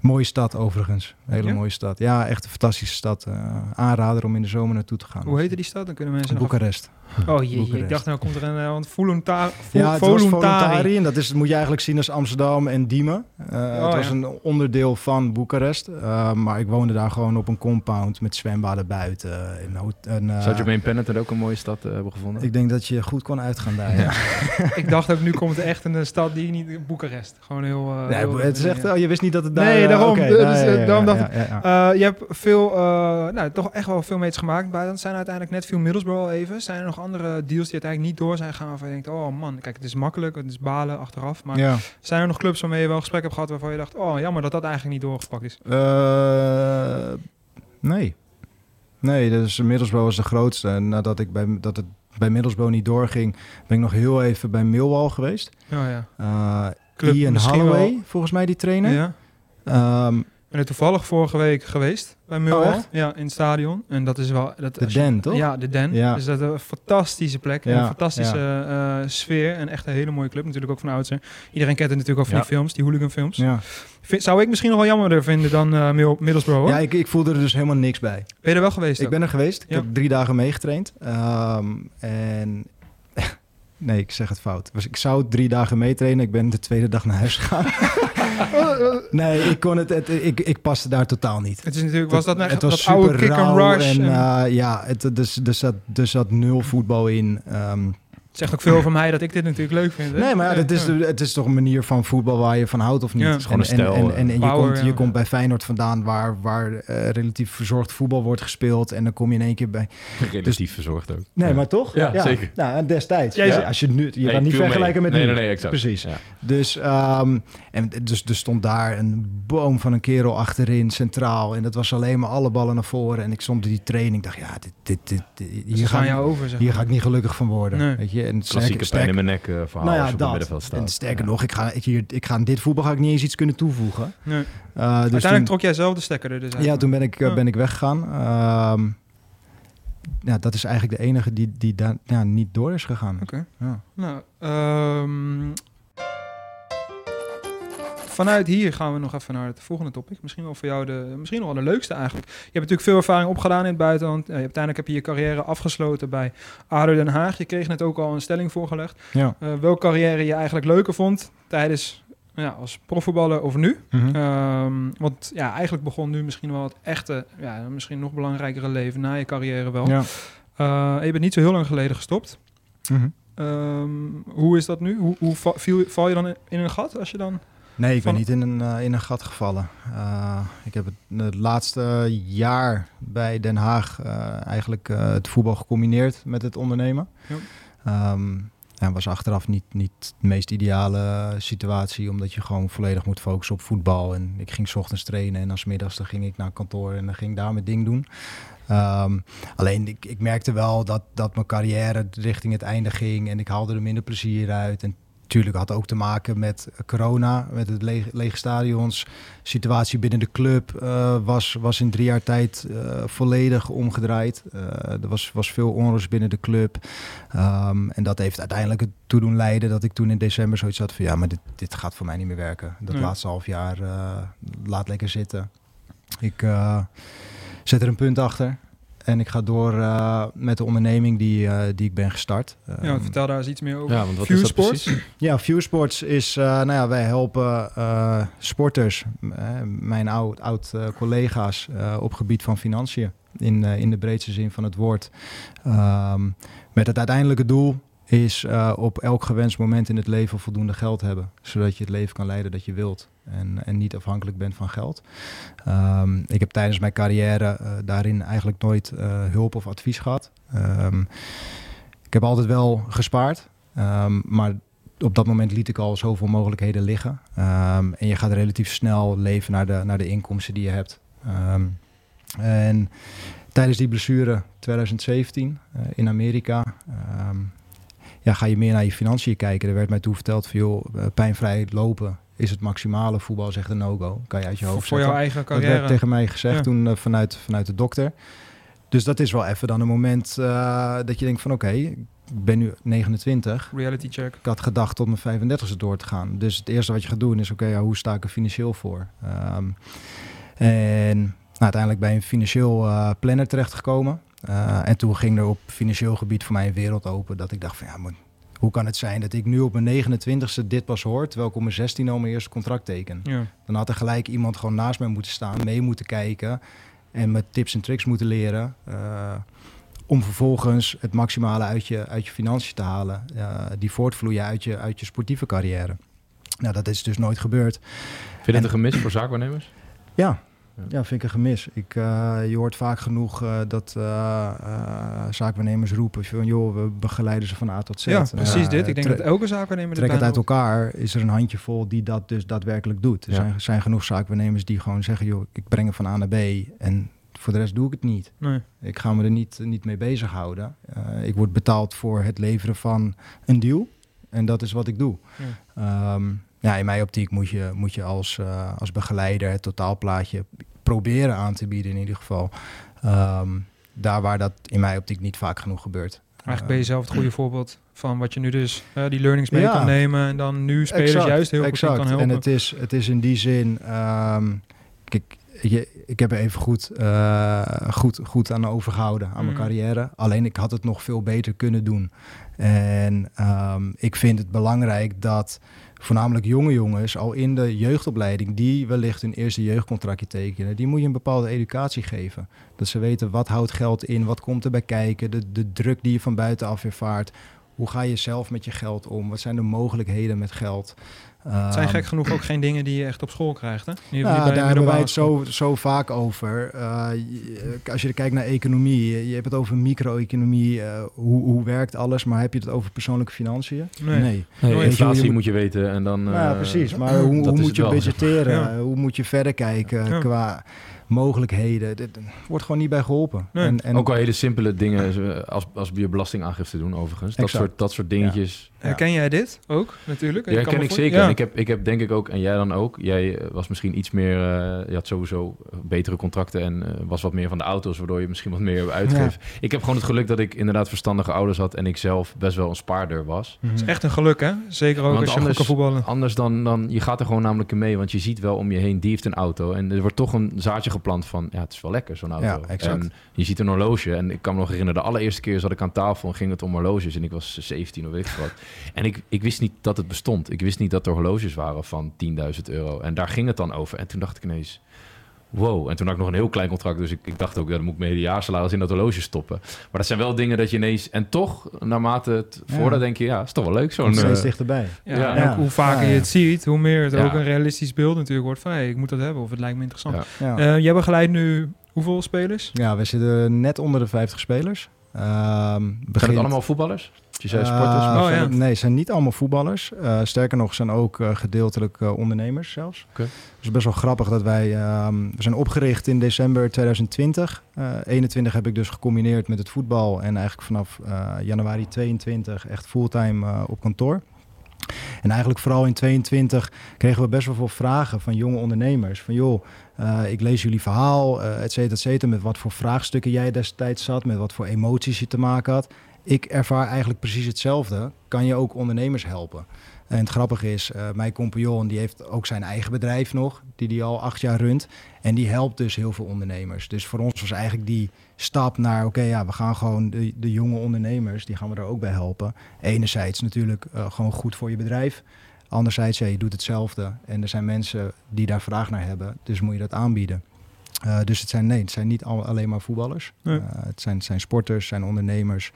Speaker 8: mooie stad overigens. Hele
Speaker 1: Ja?
Speaker 8: mooie stad. Ja, echt een fantastische stad. Eh, aanrader om in de zomer naartoe te gaan.
Speaker 1: Hoe heette die stad? Dan kunnen mensen.
Speaker 8: Boekarest.
Speaker 1: Oh jee,
Speaker 8: Boekarest.
Speaker 1: ik dacht nou komt er een... eh, Want Voluntar, Vol,
Speaker 8: Ja, het was
Speaker 1: Voluntari.
Speaker 8: Voluntari. En dat is, moet je eigenlijk zien als Amsterdam en Diemen. Eh, het was
Speaker 1: ja.
Speaker 8: een onderdeel van Boekarest. Eh, maar ik woonde daar gewoon op een compound met zwembaden buiten. En, ho- en, eh,
Speaker 7: Zou Jermaine Pennant ook een mooie stad eh, hebben gevonden?
Speaker 8: ik denk dat je goed kon uitgaan daar. Ja.
Speaker 1: Ik dacht ook, nu komt er echt een stad die niet... Boekarest. Gewoon heel... eh,
Speaker 8: Nee,
Speaker 1: heel-
Speaker 8: het is echt,
Speaker 1: ja.
Speaker 8: oh, je wist niet dat het daar...
Speaker 1: Nee, daarom. Dus, dacht ik-. Eh, je hebt veel, eh, nou, toch echt wel veel meters gemaakt. Bij dat zijn uiteindelijk net veel Middlesbrough al even. Zijn er nog andere deals die uiteindelijk niet door zijn gegaan? Waarvan je denkt, oh man, kijk, het is makkelijk, het is balen achteraf. Maar
Speaker 8: Ja.
Speaker 1: zijn er nog clubs waarmee je wel gesprek hebt gehad waarvan je dacht, oh jammer dat dat eigenlijk niet doorgepakt is?
Speaker 8: Eh, nee. Nee, dus Middlesbrough was de grootste. En nadat ik bij, dat het bij Middlesbrough niet doorging, ben ik nog heel even bij Millwall geweest.
Speaker 1: Ja, ja.
Speaker 8: Eh
Speaker 1: Club
Speaker 8: Ian Holloway,
Speaker 1: wel-
Speaker 8: volgens mij die trainer.
Speaker 1: Ja.
Speaker 8: Ehm,
Speaker 1: ben er toevallig vorige week geweest bij Millwall.
Speaker 8: Oh,
Speaker 1: ja, in het stadion. En dat is wel... Dat,
Speaker 8: de
Speaker 1: je-
Speaker 8: Den, toch?
Speaker 1: Ja, de Den.
Speaker 8: Ja.
Speaker 1: Dus dat is een fantastische plek.
Speaker 8: Ja,
Speaker 1: Een fantastische eh, sfeer. En echt een hele mooie club. Natuurlijk ook van oudsher. Iedereen kent het natuurlijk al van die films, die hooligan films.
Speaker 8: Ja,
Speaker 1: Vind- Zou ik misschien nog wel jammerder vinden dan Middle- Middlesbrough, hoor.
Speaker 8: ja ik, ik voelde er dus helemaal niks bij.
Speaker 1: Ben je er wel geweest
Speaker 8: Ik
Speaker 1: ook?
Speaker 8: ben er geweest. Ik heb drie dagen meegetraind. Ehm, en nee, ik zeg het fout. Dus ik zou drie dagen meetrainen. Ik ben de tweede dag naar huis gegaan. nee, ik kon het, het ik, ik paste daar totaal niet.
Speaker 1: Het is natuurlijk, was dat nou
Speaker 8: het
Speaker 1: echt
Speaker 8: was
Speaker 1: dat oude
Speaker 8: super
Speaker 1: kick and rush?
Speaker 8: En,
Speaker 1: en-
Speaker 8: eh, ja, het, dus, dus, zat, dus zat nul voetbal in. Ehm,
Speaker 1: het zegt ook veel over mij dat ik dit natuurlijk leuk vind. Hè?
Speaker 8: nee, maar ja, het, is, het is toch een manier van voetbal waar je van houdt of niet.
Speaker 1: Ja.
Speaker 8: En-
Speaker 1: Het is
Speaker 7: gewoon een
Speaker 8: en,
Speaker 7: stijl,
Speaker 8: En,
Speaker 7: eh,
Speaker 8: en, en je,
Speaker 1: power,
Speaker 8: komt, je
Speaker 1: ja.
Speaker 8: komt bij Feyenoord vandaan waar, waar eh, relatief verzorgd voetbal wordt gespeeld. En dan kom je in één keer bij...
Speaker 7: Relatief verzorgd ook.
Speaker 8: Nee,
Speaker 7: Ja.
Speaker 8: maar toch?
Speaker 7: Ja, zeker.
Speaker 8: Nou, en destijds. Als je nu, je
Speaker 7: Nee,
Speaker 8: gaat niet
Speaker 7: mee.
Speaker 8: vergelijken met
Speaker 7: nee,
Speaker 8: nu.
Speaker 7: Nee, nee, exact.
Speaker 8: Precies.
Speaker 7: Ja.
Speaker 8: Dus, ehm, en dus er stond daar een boom van een kerel achterin, centraal. En dat was alleen maar alle ballen naar voren. En ik stond die training. Ik dacht, ja, dit, dit, dit, dit-
Speaker 1: Dus
Speaker 8: hier, ga,
Speaker 1: jou over, zeg
Speaker 8: hier ga ik niet gelukkig van worden.
Speaker 1: Nee.
Speaker 8: Weet je? En
Speaker 7: Klassieke
Speaker 8: sterker-
Speaker 7: pijn in mijn nek eh, verhaal
Speaker 8: nou ja,
Speaker 7: als je op middenveld staat.
Speaker 8: En sterker
Speaker 7: Ja.
Speaker 8: nog, ik ga, ik, hier, ik ga aan dit voetbal ga ik niet eens iets kunnen toevoegen.
Speaker 1: Nee.
Speaker 8: Eh, dus
Speaker 1: Uiteindelijk
Speaker 8: toen-
Speaker 1: trok jij zelf de stekker er dus uit.
Speaker 8: ja, toen ben ik, eh,
Speaker 1: Ja.
Speaker 8: ben ik weggegaan. Ehm, ja, dat is eigenlijk de enige die, die daar ja, niet door is gegaan.
Speaker 1: Oké.
Speaker 8: Ja.
Speaker 1: Nou, ehm, vanuit hier gaan we nog even naar het volgende topic. Misschien wel voor jou de, misschien nog wel de leukste eigenlijk. Je hebt natuurlijk veel ervaring opgedaan in het buitenland. Eh, uiteindelijk heb je je carrière afgesloten bij ADO Den Haag. Je kreeg net ook al een stelling voorgelegd.
Speaker 8: Ja.
Speaker 1: Eh welke carrière je eigenlijk leuker vond tijdens, ja, als profvoetballer of nu?
Speaker 8: Mhm.
Speaker 1: Ehm, want ja, eigenlijk begon nu misschien wel het echte, ja, misschien nog belangrijkere leven na je carrière wel.
Speaker 8: ja.
Speaker 1: Eh, je bent niet zo heel lang geleden gestopt.
Speaker 8: Mhm.
Speaker 1: Ehm, hoe is dat nu? Hoe, hoe viel, val je dan in een gat als je dan...
Speaker 8: Nee, ik ben niet in een, eh, in een gat gevallen. Eh, ik heb het, het laatste jaar bij Den Haag eh, eigenlijk het voetbal gecombineerd met het ondernemen.
Speaker 1: Ja.
Speaker 8: Ehm, ja, was achteraf niet, niet de meest ideale situatie, omdat je gewoon volledig moet focussen op voetbal. En ik ging 's ochtends trainen en dan 's middags dan ging ik naar kantoor en dan ging ik daar mijn ding doen. Ehm, alleen ik, ik merkte wel dat, dat mijn carrière richting het einde ging en ik haalde er minder plezier uit. En natuurlijk had ook te maken met corona, met het lege, lege stadions. Situatie binnen de club eh, was, was in drie jaar tijd eh, volledig omgedraaid. Eh, er was, was veel onrust binnen de club. Ehm, en dat heeft uiteindelijk ertoe doen leiden dat ik toen in december zoiets had van ja, maar dit, dit gaat voor mij niet meer werken. Dat
Speaker 1: Nee.
Speaker 8: laatste half jaar laat lekker zitten. Ik zet er een punt achter. En ik ga door eh, met de onderneming die, eh, die ik ben gestart.
Speaker 1: Ja,
Speaker 8: Ehm,
Speaker 1: vertel daar eens iets meer over.
Speaker 7: Ja, want wat
Speaker 1: View
Speaker 7: is dat
Speaker 1: Sports?
Speaker 7: precies?
Speaker 8: Ja, Viewsports is, eh, nou ja, wij helpen eh, sporters, mijn oud, oud collega's eh, op gebied van financiën. In, eh, in de breedste zin van het woord. Ehm, met het uiteindelijke doel is eh, op elk gewenst moment in het leven voldoende geld hebben. Zodat je het leven kan leiden dat je wilt. En, en niet afhankelijk bent van geld. Ehm, ik heb tijdens mijn carrière eh, daarin eigenlijk nooit eh, hulp of advies gehad. Ehm, ik heb altijd wel gespaard. Ehm, maar op dat moment liet ik al zoveel mogelijkheden liggen. En je gaat relatief snel leven naar de, naar de inkomsten die je hebt. En tijdens die blessure 2017 eh, in Amerika... ja, ga je meer naar je financiën kijken. Er werd mij toen verteld van... joh, eh, pijnvrij lopen is het maximale. Voetbal is echt een no-go. Kan je uit je hoofd
Speaker 1: voor jouw eigen
Speaker 8: Dat
Speaker 1: carrière.
Speaker 8: werd tegen mij gezegd
Speaker 1: Ja.
Speaker 8: toen eh, vanuit, vanuit de dokter. Dus dat is wel even dan een moment eh, dat je denkt van oké, ik ben nu 29.
Speaker 1: Reality check.
Speaker 8: Ik had gedacht tot mijn 35e door te gaan. Dus het eerste wat je gaat doen is oké, ja, hoe sta ik er financieel voor? Ehm, en nou, uiteindelijk bij een financieel eh, planner terechtgekomen. Eh, en toen ging er op financieel gebied voor mij een wereld open. Dat ik dacht van ja, maar hoe kan het zijn dat ik nu op mijn 29e dit pas hoor, terwijl ik op mijn 16 al mijn eerste contract teken?
Speaker 1: Ja.
Speaker 8: Dan had er gelijk iemand gewoon naast mij moeten staan, mee moeten kijken en me tips en tricks moeten leren. eh, om vervolgens het maximale uit je, uit je financiën te halen. eh, die voortvloeien uit je, uit je sportieve carrière. Nou, dat is dus nooit gebeurd.
Speaker 7: Vind je het
Speaker 8: En-
Speaker 7: een gemis voor zaakwaarnemers?
Speaker 8: Ja,
Speaker 7: Ja.
Speaker 8: ja vind ik een gemis. Ik, eh, je hoort vaak genoeg eh, dat zaakwaarnemers roepen van... joh, we begeleiden ze van A tot Z.
Speaker 1: ja, precies dit. Ik denk dat elke zaakwaarnemer
Speaker 8: Trek het uit elkaar, is er een handjevol die dat dus daadwerkelijk doet. Er
Speaker 7: Ja.
Speaker 8: zijn, zijn genoeg zaakwaarnemers die gewoon zeggen... joh, ik breng het van A naar B en voor de rest doe ik het niet.
Speaker 1: Nee.
Speaker 8: Ik ga me er niet, niet mee bezighouden. Ik word betaald voor het leveren van een deal. En dat is wat ik doe.
Speaker 1: Ja.
Speaker 8: Ehm, ja, in mijn optiek moet je, moet je als, eh, als begeleider het totaalplaatje proberen aan te bieden in ieder geval. Ehm, daar waar dat in mijn optiek niet vaak genoeg gebeurt.
Speaker 1: Eigenlijk ben je zelf het goede voorbeeld van wat je nu dus eh, die learnings mee
Speaker 8: Ja.
Speaker 1: kan nemen en dan nu spelers
Speaker 8: Exact,
Speaker 1: juist heel goed kan helpen.
Speaker 8: En het is, het is in die zin... ehm, kijk, je, ik heb er even goed, eh, goed, goed aan overgehouden aan mijn
Speaker 1: Mm.
Speaker 8: carrière. Alleen ik had het nog veel beter kunnen doen. En ehm, ik vind het belangrijk dat voornamelijk jonge jongens al in de jeugdopleiding... die wellicht hun eerste jeugdcontractje tekenen... die moet je een bepaalde educatie geven. Dat ze weten wat houdt geld in, wat komt erbij kijken... de, de druk die je van buitenaf ervaart... Hoe ga je zelf met je geld om? Wat zijn de mogelijkheden met geld?
Speaker 1: Het zijn
Speaker 8: Ehm,
Speaker 1: gek genoeg ook geen dingen die je echt op school krijgt. Hè? Bij
Speaker 8: daar hebben wij het zo, zo vaak over. Eh, als je kijkt naar economie, je, hebt het over micro-economie, eh, hoe, hoe werkt alles, maar heb je het over persoonlijke financiën?
Speaker 1: Nee.
Speaker 7: Nee, inflatie
Speaker 8: je moet-
Speaker 7: moet je weten en dan...
Speaker 8: Nou ja,
Speaker 7: eh,
Speaker 8: precies. Maar hoe, hoe moet je
Speaker 7: wel.
Speaker 8: budgetteren?
Speaker 1: Ja.
Speaker 8: Hoe moet je verder kijken
Speaker 1: Ja.
Speaker 8: qua mogelijkheden? Er wordt gewoon niet bij geholpen.
Speaker 1: Nee.
Speaker 8: En, en
Speaker 7: Ook al hele simpele dingen, eh, als, als je belastingaangifte doen overigens. Dat
Speaker 8: Exact.
Speaker 7: soort, dat soort dingetjes.
Speaker 1: Herken jij dit ook natuurlijk?
Speaker 7: Ja, ik
Speaker 1: voor-
Speaker 7: zeker.
Speaker 1: Ja.
Speaker 7: En ik heb, ik heb denk ik ook, en jij dan ook, jij eh, was misschien iets meer, eh, je had sowieso betere contracten en eh, was wat meer van de auto's, waardoor je misschien wat meer uitgeeft. Ik heb gewoon het geluk dat ik inderdaad verstandige ouders had en ik zelf best wel een spaarder was.
Speaker 8: Mhm.
Speaker 1: Het is echt een geluk, hè? Zeker ook
Speaker 7: Want
Speaker 1: als je
Speaker 7: anders-
Speaker 1: goed kan voetballen.
Speaker 7: Anders dan, dan, je gaat er gewoon namelijk mee, want je ziet wel om je heen, die heeft een auto. En er wordt toch een zaadje geplant van, ja, het is wel lekker zo'n auto.
Speaker 8: Ja, exact.
Speaker 7: En je ziet een horloge en ik kan me nog herinneren, de allereerste keer zat ik aan tafel en ging het om horloges en ik was 17 of weet ik wat. En ik, ik wist niet dat het bestond. Ik wist niet dat er horloges waren van 10.000 euro. En daar ging het dan over. En toen dacht ik ineens, wow. En toen had ik nog een heel klein contract, dus ik, ik dacht ook, ja, dan moet ik mijn hele jaarsalaris in dat horloge stoppen. Maar dat zijn wel dingen dat je ineens, en toch, naarmate het
Speaker 8: Ja.
Speaker 7: voordat denk je, ja, is toch wel leuk zo'n...
Speaker 8: Steeds
Speaker 7: eh,
Speaker 8: dichterbij.
Speaker 1: Ja,
Speaker 7: Ja.
Speaker 1: en ook hoe vaker
Speaker 8: Ja,
Speaker 1: je het ziet, hoe meer het
Speaker 7: Ja.
Speaker 1: ook een realistisch beeld natuurlijk wordt van hey, ik moet dat hebben of het lijkt me interessant.
Speaker 7: Ja.
Speaker 8: Ja.
Speaker 1: Eh, jij begeleidt nu hoeveel spelers?
Speaker 8: ja, we zitten net onder de 50 spelers. Ehm
Speaker 7: Zijn het
Speaker 8: begint-
Speaker 7: allemaal voetballers? Je zei sporters. maar
Speaker 1: Oh,
Speaker 7: zijn
Speaker 1: ja.
Speaker 7: het-
Speaker 8: Nee, het zijn niet allemaal voetballers. Eh, sterker nog, zijn ook eh, gedeeltelijk eh, ondernemers zelfs. Het is best wel grappig dat wij... ehm, we zijn opgericht in december 2020. Eh 21 heb ik dus gecombineerd met het voetbal. En eigenlijk vanaf januari 22 echt fulltime op kantoor. En eigenlijk vooral in 22 kregen we best wel veel vragen van jonge ondernemers. Van joh, ik lees jullie verhaal, eh et cetera, et cetera. Met wat voor vraagstukken jij destijds zat, met wat voor emoties je te maken had. Ik ervaar eigenlijk precies hetzelfde. Kan je ook ondernemers helpen? En het grappige is, eh, mijn compagnon die heeft ook zijn eigen bedrijf nog, die die al acht jaar runt. En die helpt dus heel veel ondernemers. Dus voor ons was eigenlijk die stap naar, oké, ja, we gaan gewoon de, de jonge ondernemers, die gaan we er ook bij helpen. Enerzijds natuurlijk eh, gewoon goed voor je bedrijf. Anderzijds, ja, je doet hetzelfde. En er zijn mensen die daar vraag naar hebben, dus moet je dat aanbieden. Uh, dus het zijn, nee, het zijn niet al, alleen maar voetballers.
Speaker 1: Nee.
Speaker 8: Uh, het, zijn, het zijn sporters, zijn ondernemers.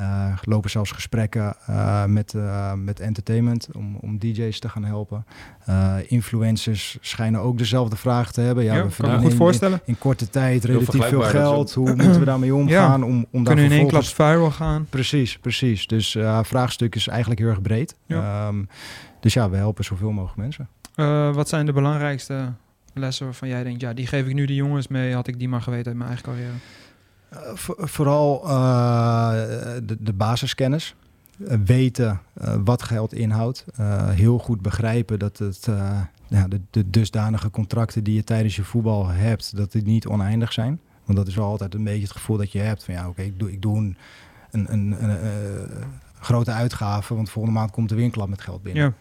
Speaker 8: Uh, lopen zelfs gesprekken met, met entertainment om, om DJ's te gaan helpen. influencers schijnen ook dezelfde vraag te hebben. Ja,
Speaker 1: Ja,
Speaker 8: we
Speaker 1: kan me goed
Speaker 8: in-
Speaker 1: voorstellen.
Speaker 8: In, korte tijd relatief veel geld. Hoe moeten we daarmee omgaan? Om, om daar
Speaker 1: Kunnen in één klap viral gaan.
Speaker 8: Precies, precies. Dus uh, vraagstuk is eigenlijk heel erg breed.
Speaker 1: Ja.
Speaker 8: Ehm, dus ja, we helpen zoveel mogelijk mensen.
Speaker 1: Eh, wat zijn de belangrijkste lessen waarvan jij denkt, ja, die geef ik nu de jongens mee, had ik die maar geweten uit mijn eigen carrière?
Speaker 8: Uh, voor- vooral uh, de, de basiskennis. Uh, weten wat geld inhoudt. Heel goed begrijpen dat het, ja, de, de dusdanige contracten die je tijdens je voetbal hebt, dat die niet oneindig zijn. Want dat is wel altijd een beetje het gevoel dat je hebt van ja, oké, ik, doe, ik doe een, een, een, een grote uitgave, want volgende maand komt er weer een klap met geld binnen.
Speaker 1: Ja.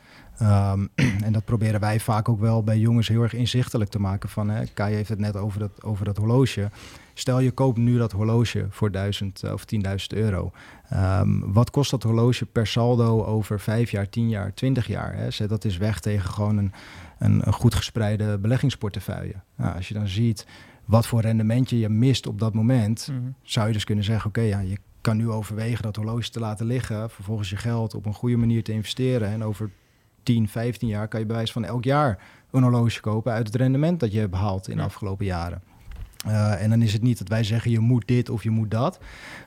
Speaker 8: Um, en dat proberen wij vaak ook wel bij jongens heel erg inzichtelijk te maken. Van, hè, Kai heeft het net over dat, over dat horloge. Stel je koopt nu dat horloge voor 1000 of 10.000 euro. Um, wat kost dat horloge per saldo over 5 jaar, 10 jaar, 20 jaar? Hè? Zet dat is weg tegen gewoon een, een, een goed gespreide beleggingsportefeuille. Nou, als je dan ziet wat voor rendementje je mist op dat moment,
Speaker 1: Mhm.
Speaker 8: zou je dus kunnen zeggen: oké, ja, je kan nu overwegen dat horloge te laten liggen, vervolgens je geld op een goede manier te investeren en over 10, 15 jaar kan je bewijs van elk jaar een horloge kopen uit het rendement dat je hebt behaald in de
Speaker 1: Ja.
Speaker 8: afgelopen jaren. Uh, en dan is het niet dat wij zeggen je moet dit of je moet dat.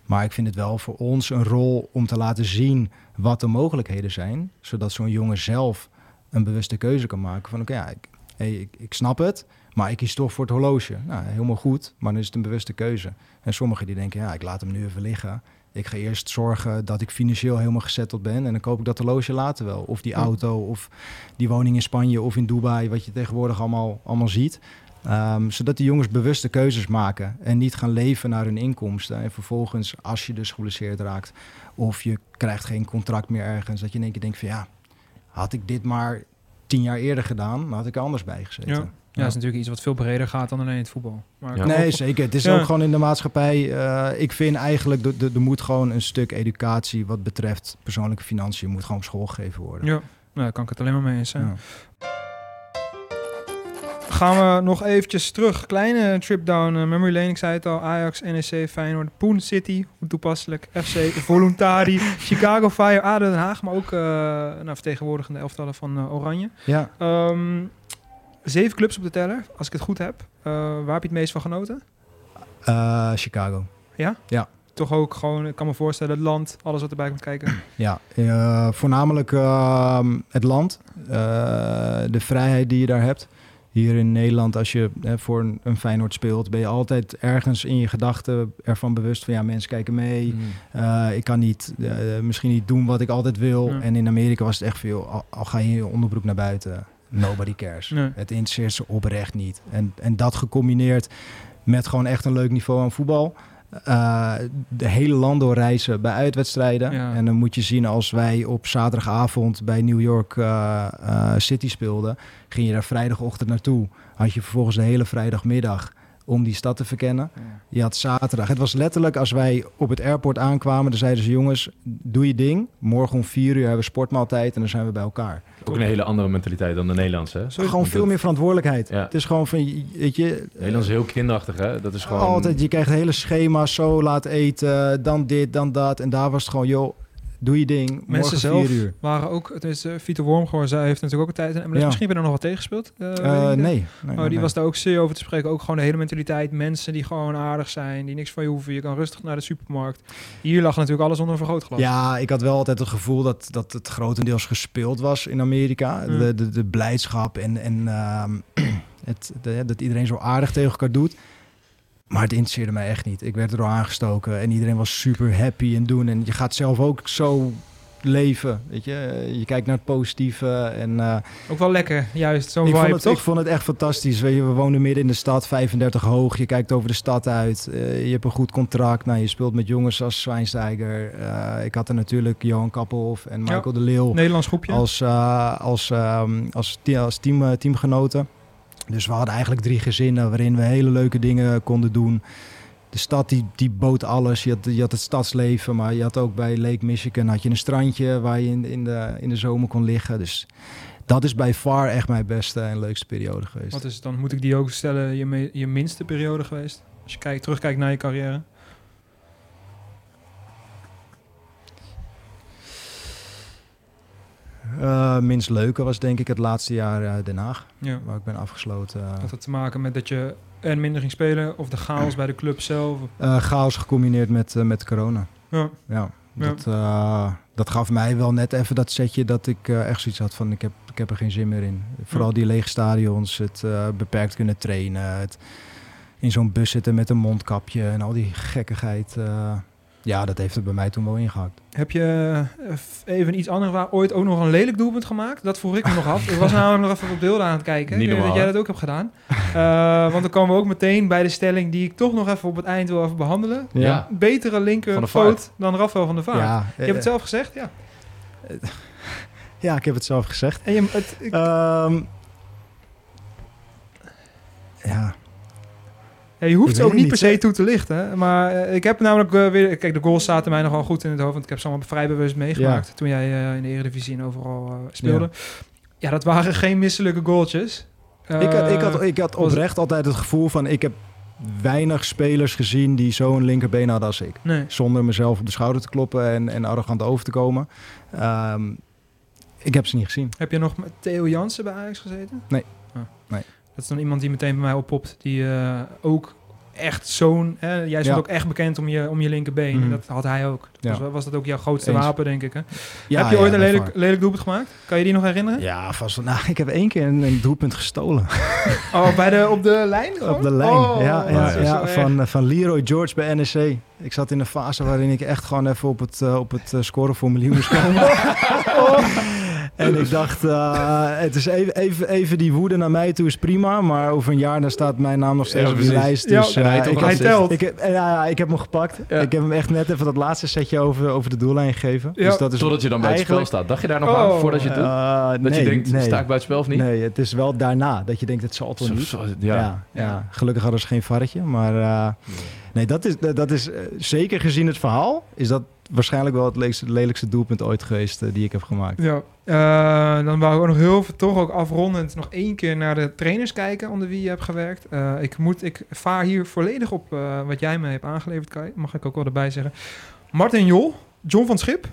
Speaker 8: Maar ik vind het wel voor ons een rol om te laten zien wat de mogelijkheden zijn. Zodat zo'n jongen zelf een bewuste keuze kan maken van oké, ja, ik, hey, ik, ik snap het, maar ik kies toch voor het horloge. Nou, helemaal goed, maar dan is het een bewuste keuze. En sommigen die denken, ja, ik laat hem nu even liggen. Ik ga eerst zorgen dat ik financieel helemaal gezetteld ben. En dan koop ik dat horloge later wel. Of die auto, of die woning in Spanje of in Dubai. Wat je tegenwoordig allemaal, allemaal ziet. Um, zodat die jongens bewuste keuzes maken. En niet gaan leven naar hun inkomsten. En vervolgens, als je dus geblesseerd raakt. Of je krijgt geen contract meer ergens. Dat je in één keer denkt van ja, had ik dit maar tien jaar eerder gedaan. Dan had ik er anders bij gezeten.
Speaker 1: Ja. Ja, dat is natuurlijk iets wat veel breder gaat dan alleen het voetbal. Maar
Speaker 7: Ja.
Speaker 8: Nee,
Speaker 1: ook-
Speaker 8: zeker. Het is
Speaker 1: Ja.
Speaker 8: ook gewoon in de maatschappij. eh, ik vind eigenlijk, dat er moet gewoon een stuk educatie wat betreft persoonlijke financiën, moet gewoon op school gegeven worden.
Speaker 1: Ja, nou, daar kan ik het alleen maar mee eens zijn.
Speaker 8: Ja.
Speaker 1: Gaan we nog eventjes terug. Kleine trip down eh, memory lane. Ik zei het al. Ajax, NEC, Feyenoord, Poon City. Hoe toepasselijk. FC, Voluntari, Chicago Fire, ADO Den Haag. Maar ook eh nou, vertegenwoordigende elftallen van Oranje.
Speaker 8: Ja.
Speaker 1: Ehm, zeven clubs op de teller, als ik het goed heb. Eh, waar heb je het meest van genoten?
Speaker 8: Eh, Chicago.
Speaker 1: Toch ook gewoon, ik kan me voorstellen, het land, alles wat erbij komt kijken.
Speaker 8: Ja, eh, voornamelijk ehm, het land, de vrijheid die je daar hebt. Hier in Nederland, als je eh, voor een, een Feyenoord speelt, ben je altijd ergens in je gedachten ervan bewust van ja, mensen kijken mee.
Speaker 7: Mm.
Speaker 8: Ik kan niet, misschien niet doen wat ik altijd wil.
Speaker 1: Ja.
Speaker 8: En in Amerika was het echt veel, al, al ga je in je onderbroek naar buiten, nobody cares.
Speaker 1: Nee.
Speaker 8: Het interesseert ze oprecht niet. En, en dat gecombineerd met gewoon echt een leuk niveau aan voetbal. Eh, de hele land doorreizen bij uitwedstrijden.
Speaker 1: Ja.
Speaker 8: En dan moet je zien als wij op zaterdagavond bij New York eh, eh, City speelden. Ging je daar vrijdagochtend naartoe. Had je vervolgens de hele vrijdagmiddag om die stad te verkennen. Je had zaterdag. Het was letterlijk als wij op het airport aankwamen. Dan zeiden ze jongens, doe je ding. Morgen om vier uur hebben we sportmaaltijd en dan zijn we bij elkaar.
Speaker 7: Ook een hele andere mentaliteit dan de Nederlandse. Hè?
Speaker 8: Gewoon veel meer verantwoordelijkheid.
Speaker 7: Ja.
Speaker 8: Het is gewoon van, weet je...
Speaker 7: De Nederlandse is heel kinderachtig, hè? Dat is gewoon...
Speaker 8: Altijd, je krijgt hele schema's, zo laat eten, dan dit, dan dat. En daar was het gewoon, joh, doe je ding,
Speaker 1: Mensen
Speaker 8: morgen
Speaker 1: zelf
Speaker 8: vier uur.
Speaker 1: waren ook, het is uh, Vito Wormgoor, zij heeft natuurlijk ook een tijd in MLS.
Speaker 8: Ja.
Speaker 1: Misschien ben je er nog wat tegengespeeld? Uh,
Speaker 8: Eh,
Speaker 1: ik
Speaker 8: nee.
Speaker 1: Oh, die
Speaker 8: nee.
Speaker 1: was daar ook zeer over te spreken. Ook gewoon de hele mentaliteit. Mensen die gewoon aardig zijn, die niks van je hoeven. Je kan rustig naar de supermarkt. Hier lag natuurlijk alles onder een vergrootglas.
Speaker 8: Ja, ik had wel altijd het gevoel dat, dat het grotendeels gespeeld was in Amerika.
Speaker 1: Mm.
Speaker 8: De, de, de blijdschap en, en ehm, het, de- dat iedereen zo aardig tegen elkaar doet. Maar het interesseerde mij echt niet. Ik werd erdoor aangestoken en iedereen was super happy en doen. En je gaat zelf ook zo leven. Weet je, je kijkt naar het positieve. En, uh,
Speaker 1: Ook wel lekker, juist. Zo'n
Speaker 8: ik,
Speaker 1: vibe,
Speaker 8: vond het,
Speaker 1: toch?
Speaker 8: ik vond het echt fantastisch. Weet je, we wonen midden in de stad, 35 hoog. Je kijkt over de stad uit. Uh, je hebt een goed contract. Nou, je speelt met jongens als Zwijnsteiger. Uh, ik had er natuurlijk Johan Kappelhoff en Michael
Speaker 1: Ja,
Speaker 8: de Leeuw.
Speaker 1: Nederlands groepje.
Speaker 8: Als, als, um, als, als team, teamgenoten. Dus we hadden eigenlijk drie gezinnen waarin we hele leuke dingen konden doen. De stad die, die bood alles. Je had, je had het stadsleven, maar je had ook bij Lake Michigan had je een strandje waar je in, in, de, in de zomer kon liggen. Dus dat is bij far echt mijn beste en leukste periode geweest.
Speaker 1: Wat is dan, moet ik die ook stellen, je, je minste periode geweest? Als je kijkt, terugkijkt naar je carrière.
Speaker 8: Uh, minst leuke was denk ik het laatste jaar uh, Den Haag,
Speaker 1: ja.
Speaker 8: waar ik ben afgesloten. Uh,
Speaker 1: Had het te maken met dat je en minder ging spelen of de chaos bij de club zelf?
Speaker 8: Uh, chaos gecombineerd met, met corona.
Speaker 1: Ja.
Speaker 8: ja, dat, dat gaf mij wel net even dat setje dat ik echt zoiets had van ik heb, ik heb er geen zin meer in. Vooral ja. die lege stadions, het beperkt kunnen trainen, het in zo'n bus zitten met een mondkapje en al die gekkigheid. Ja, dat heeft het bij mij toen wel ingehakt.
Speaker 1: Heb je uh, even iets anders waar ooit ook nog een lelijk doelpunt gemaakt? Dat vroeg ik me nog af. Ik was namelijk nog even op beelden aan het kijken.
Speaker 7: Niet
Speaker 1: ik weet dat jij dat ook hebt gedaan. Uh, want dan komen we ook meteen bij de stelling die ik toch nog even op het eind wil even behandelen.
Speaker 7: Ja.
Speaker 1: Betere linker poot dan Rafael van der Vaart. Ja, je hebt het zelf gezegd, ja.
Speaker 8: Ja, ik heb het zelf gezegd.
Speaker 1: En je, het, ik,
Speaker 8: um, ja.
Speaker 1: Ja, je hoeft ze ook niet per se toe te lichten. Maar uh, ik heb namelijk uh, weer... Kijk, de goals zaten mij nogal goed in het hoofd. Want ik heb ze allemaal vrij bewust meegemaakt. Ja. Toen jij uh, in de Eredivisie en overal speelde. Ja. ja. dat waren geen misselijke goaltjes.
Speaker 8: ik, had, ik, had, ik had oprecht altijd het gevoel van... Ik heb weinig spelers gezien die zo'n linkerbeen hadden als ik.
Speaker 1: Nee.
Speaker 8: Zonder mezelf op de schouder te kloppen en, en arrogant over te komen. Um, ik heb ze niet gezien.
Speaker 1: Heb je nog met Theo Jansen bij Ajax gezeten?
Speaker 8: Nee. Oh. nee.
Speaker 1: Dat is dan iemand die meteen bij mij oppopt. Die uh, ook echt zo'n... Jij stond ja. ook echt bekend om je, om je linkerbeen. Mm. En dat had hij ook. Ja. Was, was dat ook jouw grootste Eens. wapen, denk ik? Hè?
Speaker 8: Ja,
Speaker 1: heb je ooit een lelijk, lelijk doelpunt gemaakt? Kan je die nog herinneren?
Speaker 8: Ja, vast. Nou, ik heb één keer een, een doelpunt gestolen.
Speaker 1: oh, bij de, op de lijn gewoon?
Speaker 8: Op de lijn,
Speaker 1: oh,
Speaker 8: ja. ja, ja van, van Leroy George bij NEC. Ik zat in een fase waarin ik echt gewoon even op het, uh, op het uh, scoreformulier moest komen. En ik dacht, uh, het is even, even, even die woede naar mij toe is prima. Maar over een jaar dan staat mijn naam nog steeds ja, op die lijst. Dus,
Speaker 1: ja, uh,
Speaker 8: ik,
Speaker 1: hij telt.
Speaker 8: Ik, ik, ja, ik heb hem gepakt. Ja. Ik heb hem echt net even dat laatste setje over, over de doellijn gegeven.
Speaker 7: Ja.
Speaker 8: Dus dat is
Speaker 7: Totdat je dan bij het spel staat. Dacht je daar nog oh. aan voordat je het doet? Uh, dat
Speaker 8: nee,
Speaker 7: je denkt,
Speaker 8: nee.
Speaker 7: sta ik bij het spel of niet?
Speaker 8: Nee, het is wel daarna dat je denkt, het zal toch niet.
Speaker 7: Zo, ja.
Speaker 8: Ja, ja. Gelukkig hadden ze geen varretje. Maar uh, nee, dat is, dat is zeker gezien het verhaal, is dat waarschijnlijk wel het lelijkste, lelijkste doelpunt ooit geweest uh, die ik heb gemaakt.
Speaker 1: Ja, uh, dan wou ik ook nog heel veel, toch ook afrondend nog één keer naar de trainers kijken onder wie je hebt gewerkt. Uh, ik, moet, ik vaar hier volledig op wat jij me hebt aangeleverd, Kai. Mag ik ook wel erbij zeggen. Martin Jol, John van Schip,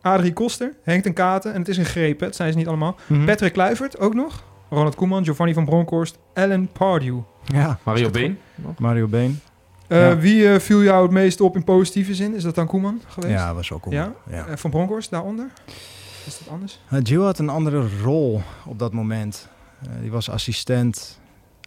Speaker 1: Adrie Koster, Henk ten Katen. En het is een greep, het zijn ze niet allemaal.
Speaker 8: Mhm.
Speaker 1: Patrick Kluivert ook nog. Ronald Koeman, Giovanni van Bronckhorst, Alan Pardew.
Speaker 8: Ja.
Speaker 7: Mario Been.
Speaker 8: Mario Been.
Speaker 1: Ja. Wie uh, viel jou het meest op in positieve zin? Is dat dan Koeman geweest?
Speaker 8: Ja, was ook Koeman.
Speaker 1: Ja? Uh, van Bronkhorst daaronder? Is dat anders?
Speaker 8: Gio had een andere rol op dat moment. die was assistent,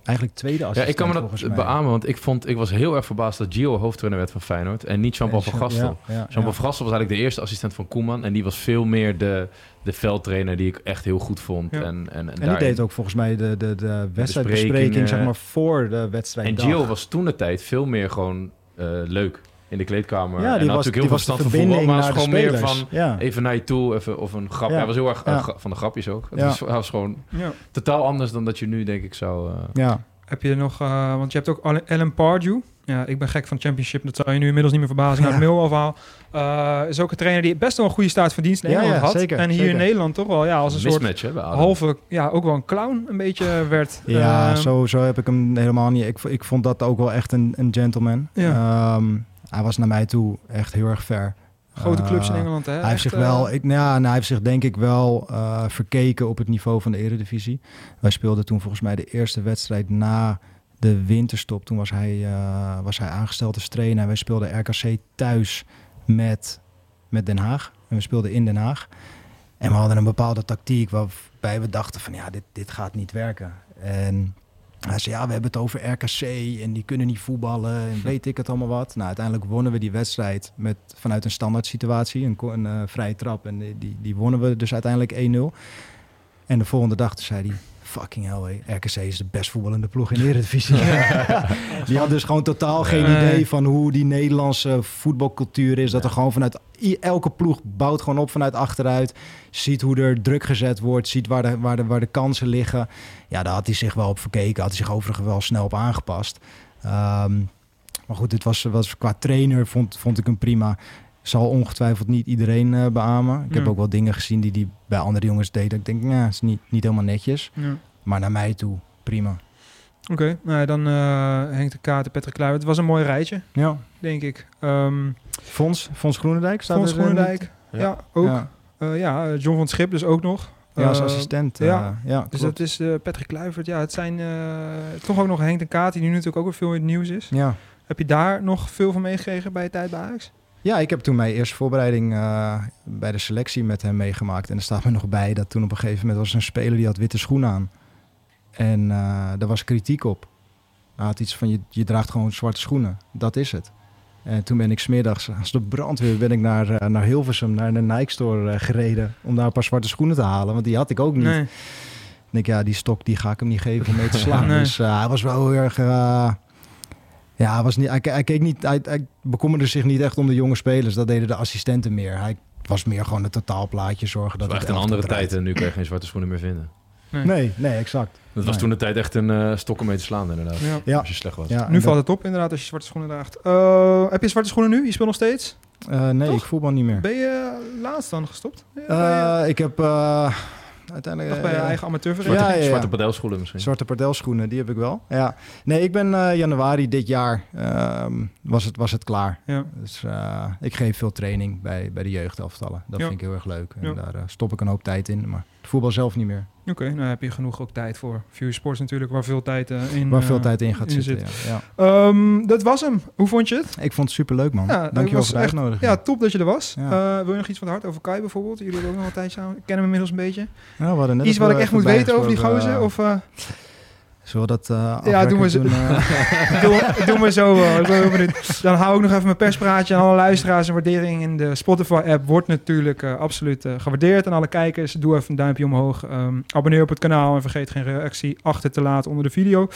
Speaker 8: eigenlijk tweede assistent.
Speaker 7: Ja, ik kan me dat beamen, want ik, vond, ik was heel erg verbaasd dat Gio hoofdtrainer werd van Feyenoord en niet Jean-Paul van Gastel.
Speaker 8: Ja, ja,
Speaker 7: Jean-Paul van Gastel was eigenlijk de eerste assistent van Koeman en die was veel meer de, de veldtrainer die ik echt heel goed vond. En, en, en,
Speaker 8: en die deed ook volgens mij de, de, de wedstrijdbespreking zeg maar, voor de wedstrijd.
Speaker 7: En Gio was toen de tijd veel meer gewoon uh, leuk in de kleedkamer.
Speaker 8: Ja, die
Speaker 7: en
Speaker 8: was,
Speaker 7: natuurlijk heel
Speaker 8: veel
Speaker 7: verstand van voetbal, maar was gewoon meer van
Speaker 8: ja.
Speaker 7: even naar je toe, even, of een grap. Ja. Hij was heel erg uh, ja. van de grapjes ook. Het was, gewoon totaal anders dan dat je nu denk ik zou... Uh,
Speaker 8: ja.
Speaker 1: Heb je nog, uh, want je hebt ook Alan Pardew. Ja, ik ben gek van Championship. Dat zou je nu inmiddels niet meer verbazen. Ja. Het Millwall uh, is ook een trainer die best wel een goede staat van dienst in Engeland
Speaker 8: ja, ja,
Speaker 1: had.
Speaker 8: Zeker,
Speaker 1: en hier
Speaker 8: zeker.
Speaker 1: in Nederland toch wel ja, als een
Speaker 7: Mismatch,
Speaker 1: soort
Speaker 7: hè,
Speaker 1: halve, ja, ook wel een clown een beetje werd.
Speaker 8: Ja,
Speaker 1: uh,
Speaker 8: zo, zo heb ik hem helemaal niet. Ik, ik vond dat ook wel echt een, een gentleman.
Speaker 1: Ja.
Speaker 8: Um, hij was naar mij toe echt heel erg ver.
Speaker 1: Grote clubs in Engeland, hè?
Speaker 8: Hij heeft zich wel, ik, ja, nou, hij heeft zich denk ik wel uh, verkeken op het niveau van de Eredivisie. Wij speelden toen volgens mij de eerste wedstrijd na de winterstop. Toen was hij, uh, was hij aangesteld als trainer. Wij speelden RKC thuis met, met Den Haag. En we speelden in Den Haag. En we hadden een bepaalde tactiek waarbij we dachten van ja, dit, dit gaat niet werken. En Hij zei, ja, we hebben het over RKC en die kunnen niet voetballen en weet ik het allemaal wat. Nou, uiteindelijk wonnen we die wedstrijd met, vanuit een standaard situatie, een, een eh, vrije trap. En die, die, die wonnen we dus uiteindelijk 1-0. En de volgende dag zei hij, fucking hell, hé, RKC is de best voetballende ploeg in de Eredivisie. die had dus gewoon totaal geen idee van hoe die Nederlandse voetbalcultuur is. Dat er gewoon vanuit, elke ploeg bouwt gewoon op vanuit achteruit. Ziet hoe er druk gezet wordt, ziet waar de, waar de, waar de kansen liggen. Ja, daar had hij zich wel op verkeken. Had hij zich overigens wel snel op aangepast. Ehm, maar goed, dit was, was qua trainer vond, vond ik hem prima. Zal ongetwijfeld niet iedereen eh, beamen. Ik heb ook wel dingen gezien die hij bij andere jongens deed. dat Ik denk, ja, is niet, niet helemaal netjes. Maar naar mij toe, prima.
Speaker 1: Oké, nou ja, dan eh Henk de Kaat en Patrick Kluivert. Het was een mooi rijtje,
Speaker 8: Ja.
Speaker 1: denk ik. Ehm
Speaker 8: Fons, Fons Groenendijk staat
Speaker 1: Fons
Speaker 8: er, eh,
Speaker 1: Groenendijk,
Speaker 7: Ja.
Speaker 1: ja. ook.
Speaker 8: Ja.
Speaker 1: Ja, ja eh, John van Schip dus ook nog.
Speaker 8: Ja, als
Speaker 1: Eh,
Speaker 8: assistent.
Speaker 1: ja.
Speaker 8: ja, ja
Speaker 1: Dus dat is eh, Patrick Kluivert. Ja, het zijn eh, toch ook nog Henk de Kaat, die nu natuurlijk ook weer veel in het nieuws is.
Speaker 8: ja.
Speaker 1: Heb je daar nog veel van meegekregen bij je tijd bij Ajax?
Speaker 8: ja, ik heb toen mijn eerste voorbereiding eh, bij de selectie met hem meegemaakt. En er staat me nog bij dat toen op een gegeven moment was er een speler die had witte schoenen aan. En eh daar was kritiek op. Hij had iets van, je, je draagt gewoon zwarte schoenen. Dat is het. En toen ben ik smiddags als de brandweer ben ik naar, eh, naar Hilversum, naar de Nike Store eh, gereden. Om daar een paar zwarte schoenen te halen. Want die had ik ook niet.
Speaker 1: Nee.
Speaker 8: Ik denk, ja, die stok die ga ik hem niet geven om mee te slaan.
Speaker 1: Nee.
Speaker 8: Dus eh, hij was wel heel erg... eh, ja, hij, was niet, hij, hij keek niet, hij, hij bekommerde zich niet echt om de jonge spelers. Dat deden de assistenten meer. Hij was meer gewoon het totaalplaatje zorgen.
Speaker 7: Dat
Speaker 8: Dat
Speaker 7: was echt
Speaker 8: het
Speaker 7: een andere
Speaker 8: elftal
Speaker 7: tijd
Speaker 8: draait.
Speaker 7: en nu kan je geen zwarte schoenen meer vinden.
Speaker 8: Nee, nee, exact.
Speaker 7: Dat was
Speaker 8: Nee.
Speaker 7: toen de tijd echt een eh stok om mee te slaan inderdaad.
Speaker 1: Ja.
Speaker 8: Ja.
Speaker 7: Als je slecht was.
Speaker 8: Ja,
Speaker 1: Nu valt het op inderdaad als je zwarte schoenen draagt. Eh, heb je zwarte schoenen nu? Je speelt nog steeds?
Speaker 8: eh, nee,
Speaker 1: Toch?
Speaker 8: ik voetbal niet meer.
Speaker 1: Ben je laatst dan gestopt? Ja,
Speaker 8: Eh, ik heb eh, uiteindelijk...
Speaker 1: nog bij je eigen amateurvereniging?
Speaker 8: Ja, ja, ja.
Speaker 7: Zwarte padelschoenen misschien.
Speaker 8: Zwarte pardelschoenen, die heb ik wel. Ja. Nee, ik ben eh, januari dit jaar ehm, was, het, was het klaar.
Speaker 1: Ja.
Speaker 8: Dus eh, ik geef veel training bij, bij de jeugdelftallen. Dat
Speaker 1: Ja.
Speaker 8: vind ik heel erg leuk. En
Speaker 1: Ja.
Speaker 8: daar stop ik een hoop tijd in. Maar voetbal zelf niet meer.
Speaker 1: Oké, nou heb je genoeg ook tijd voor View Sports natuurlijk, waar veel tijd eh, in
Speaker 8: Waar
Speaker 1: eh,
Speaker 8: veel tijd in gaat
Speaker 1: in
Speaker 8: zitten.
Speaker 1: zit.
Speaker 8: Ja.
Speaker 1: Ehm, dat was hem. Hoe vond je het?
Speaker 8: Ik vond het super leuk, man.
Speaker 1: Ja,
Speaker 8: Dankjewel voor de uitnodiging.
Speaker 1: Ja, top dat je er was.
Speaker 8: Ja.
Speaker 1: Eh, wil je nog iets van het hart over Kai bijvoorbeeld? Jullie hebben ook nog een tijdje samen. Kennen hem inmiddels een beetje.
Speaker 8: Ja, we net
Speaker 1: Iets wat ik echt moet weten over die gozer?
Speaker 8: eh,
Speaker 1: Of, eh,
Speaker 8: Zullen we dat eh
Speaker 1: Ja, doen we zo.
Speaker 8: toen, eh?
Speaker 1: doe, doe maar zo wel. Ik ben heel benieuwd. Dan hou ik nog even mijn perspraatje aan alle luisteraars. En waardering in de Spotify-app wordt natuurlijk eh, absoluut gewaardeerd. En alle kijkers, doe even een duimpje omhoog. Ehm, abonneer op het kanaal en vergeet geen reactie achter te laten onder de video.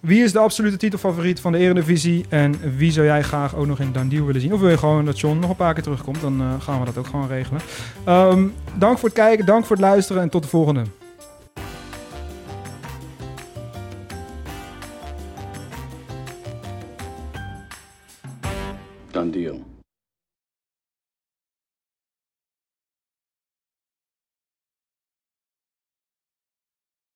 Speaker 1: Wie is de absolute titelfavoriet van de Eredivisie? En wie zou jij graag ook nog in Dandiel willen zien? Of wil je gewoon dat John nog een paar keer terugkomt? Dan gaan we dat ook gewoon regelen. Ehm, dank voor het kijken, dank voor het luisteren en tot de volgende.
Speaker 2: Done deal.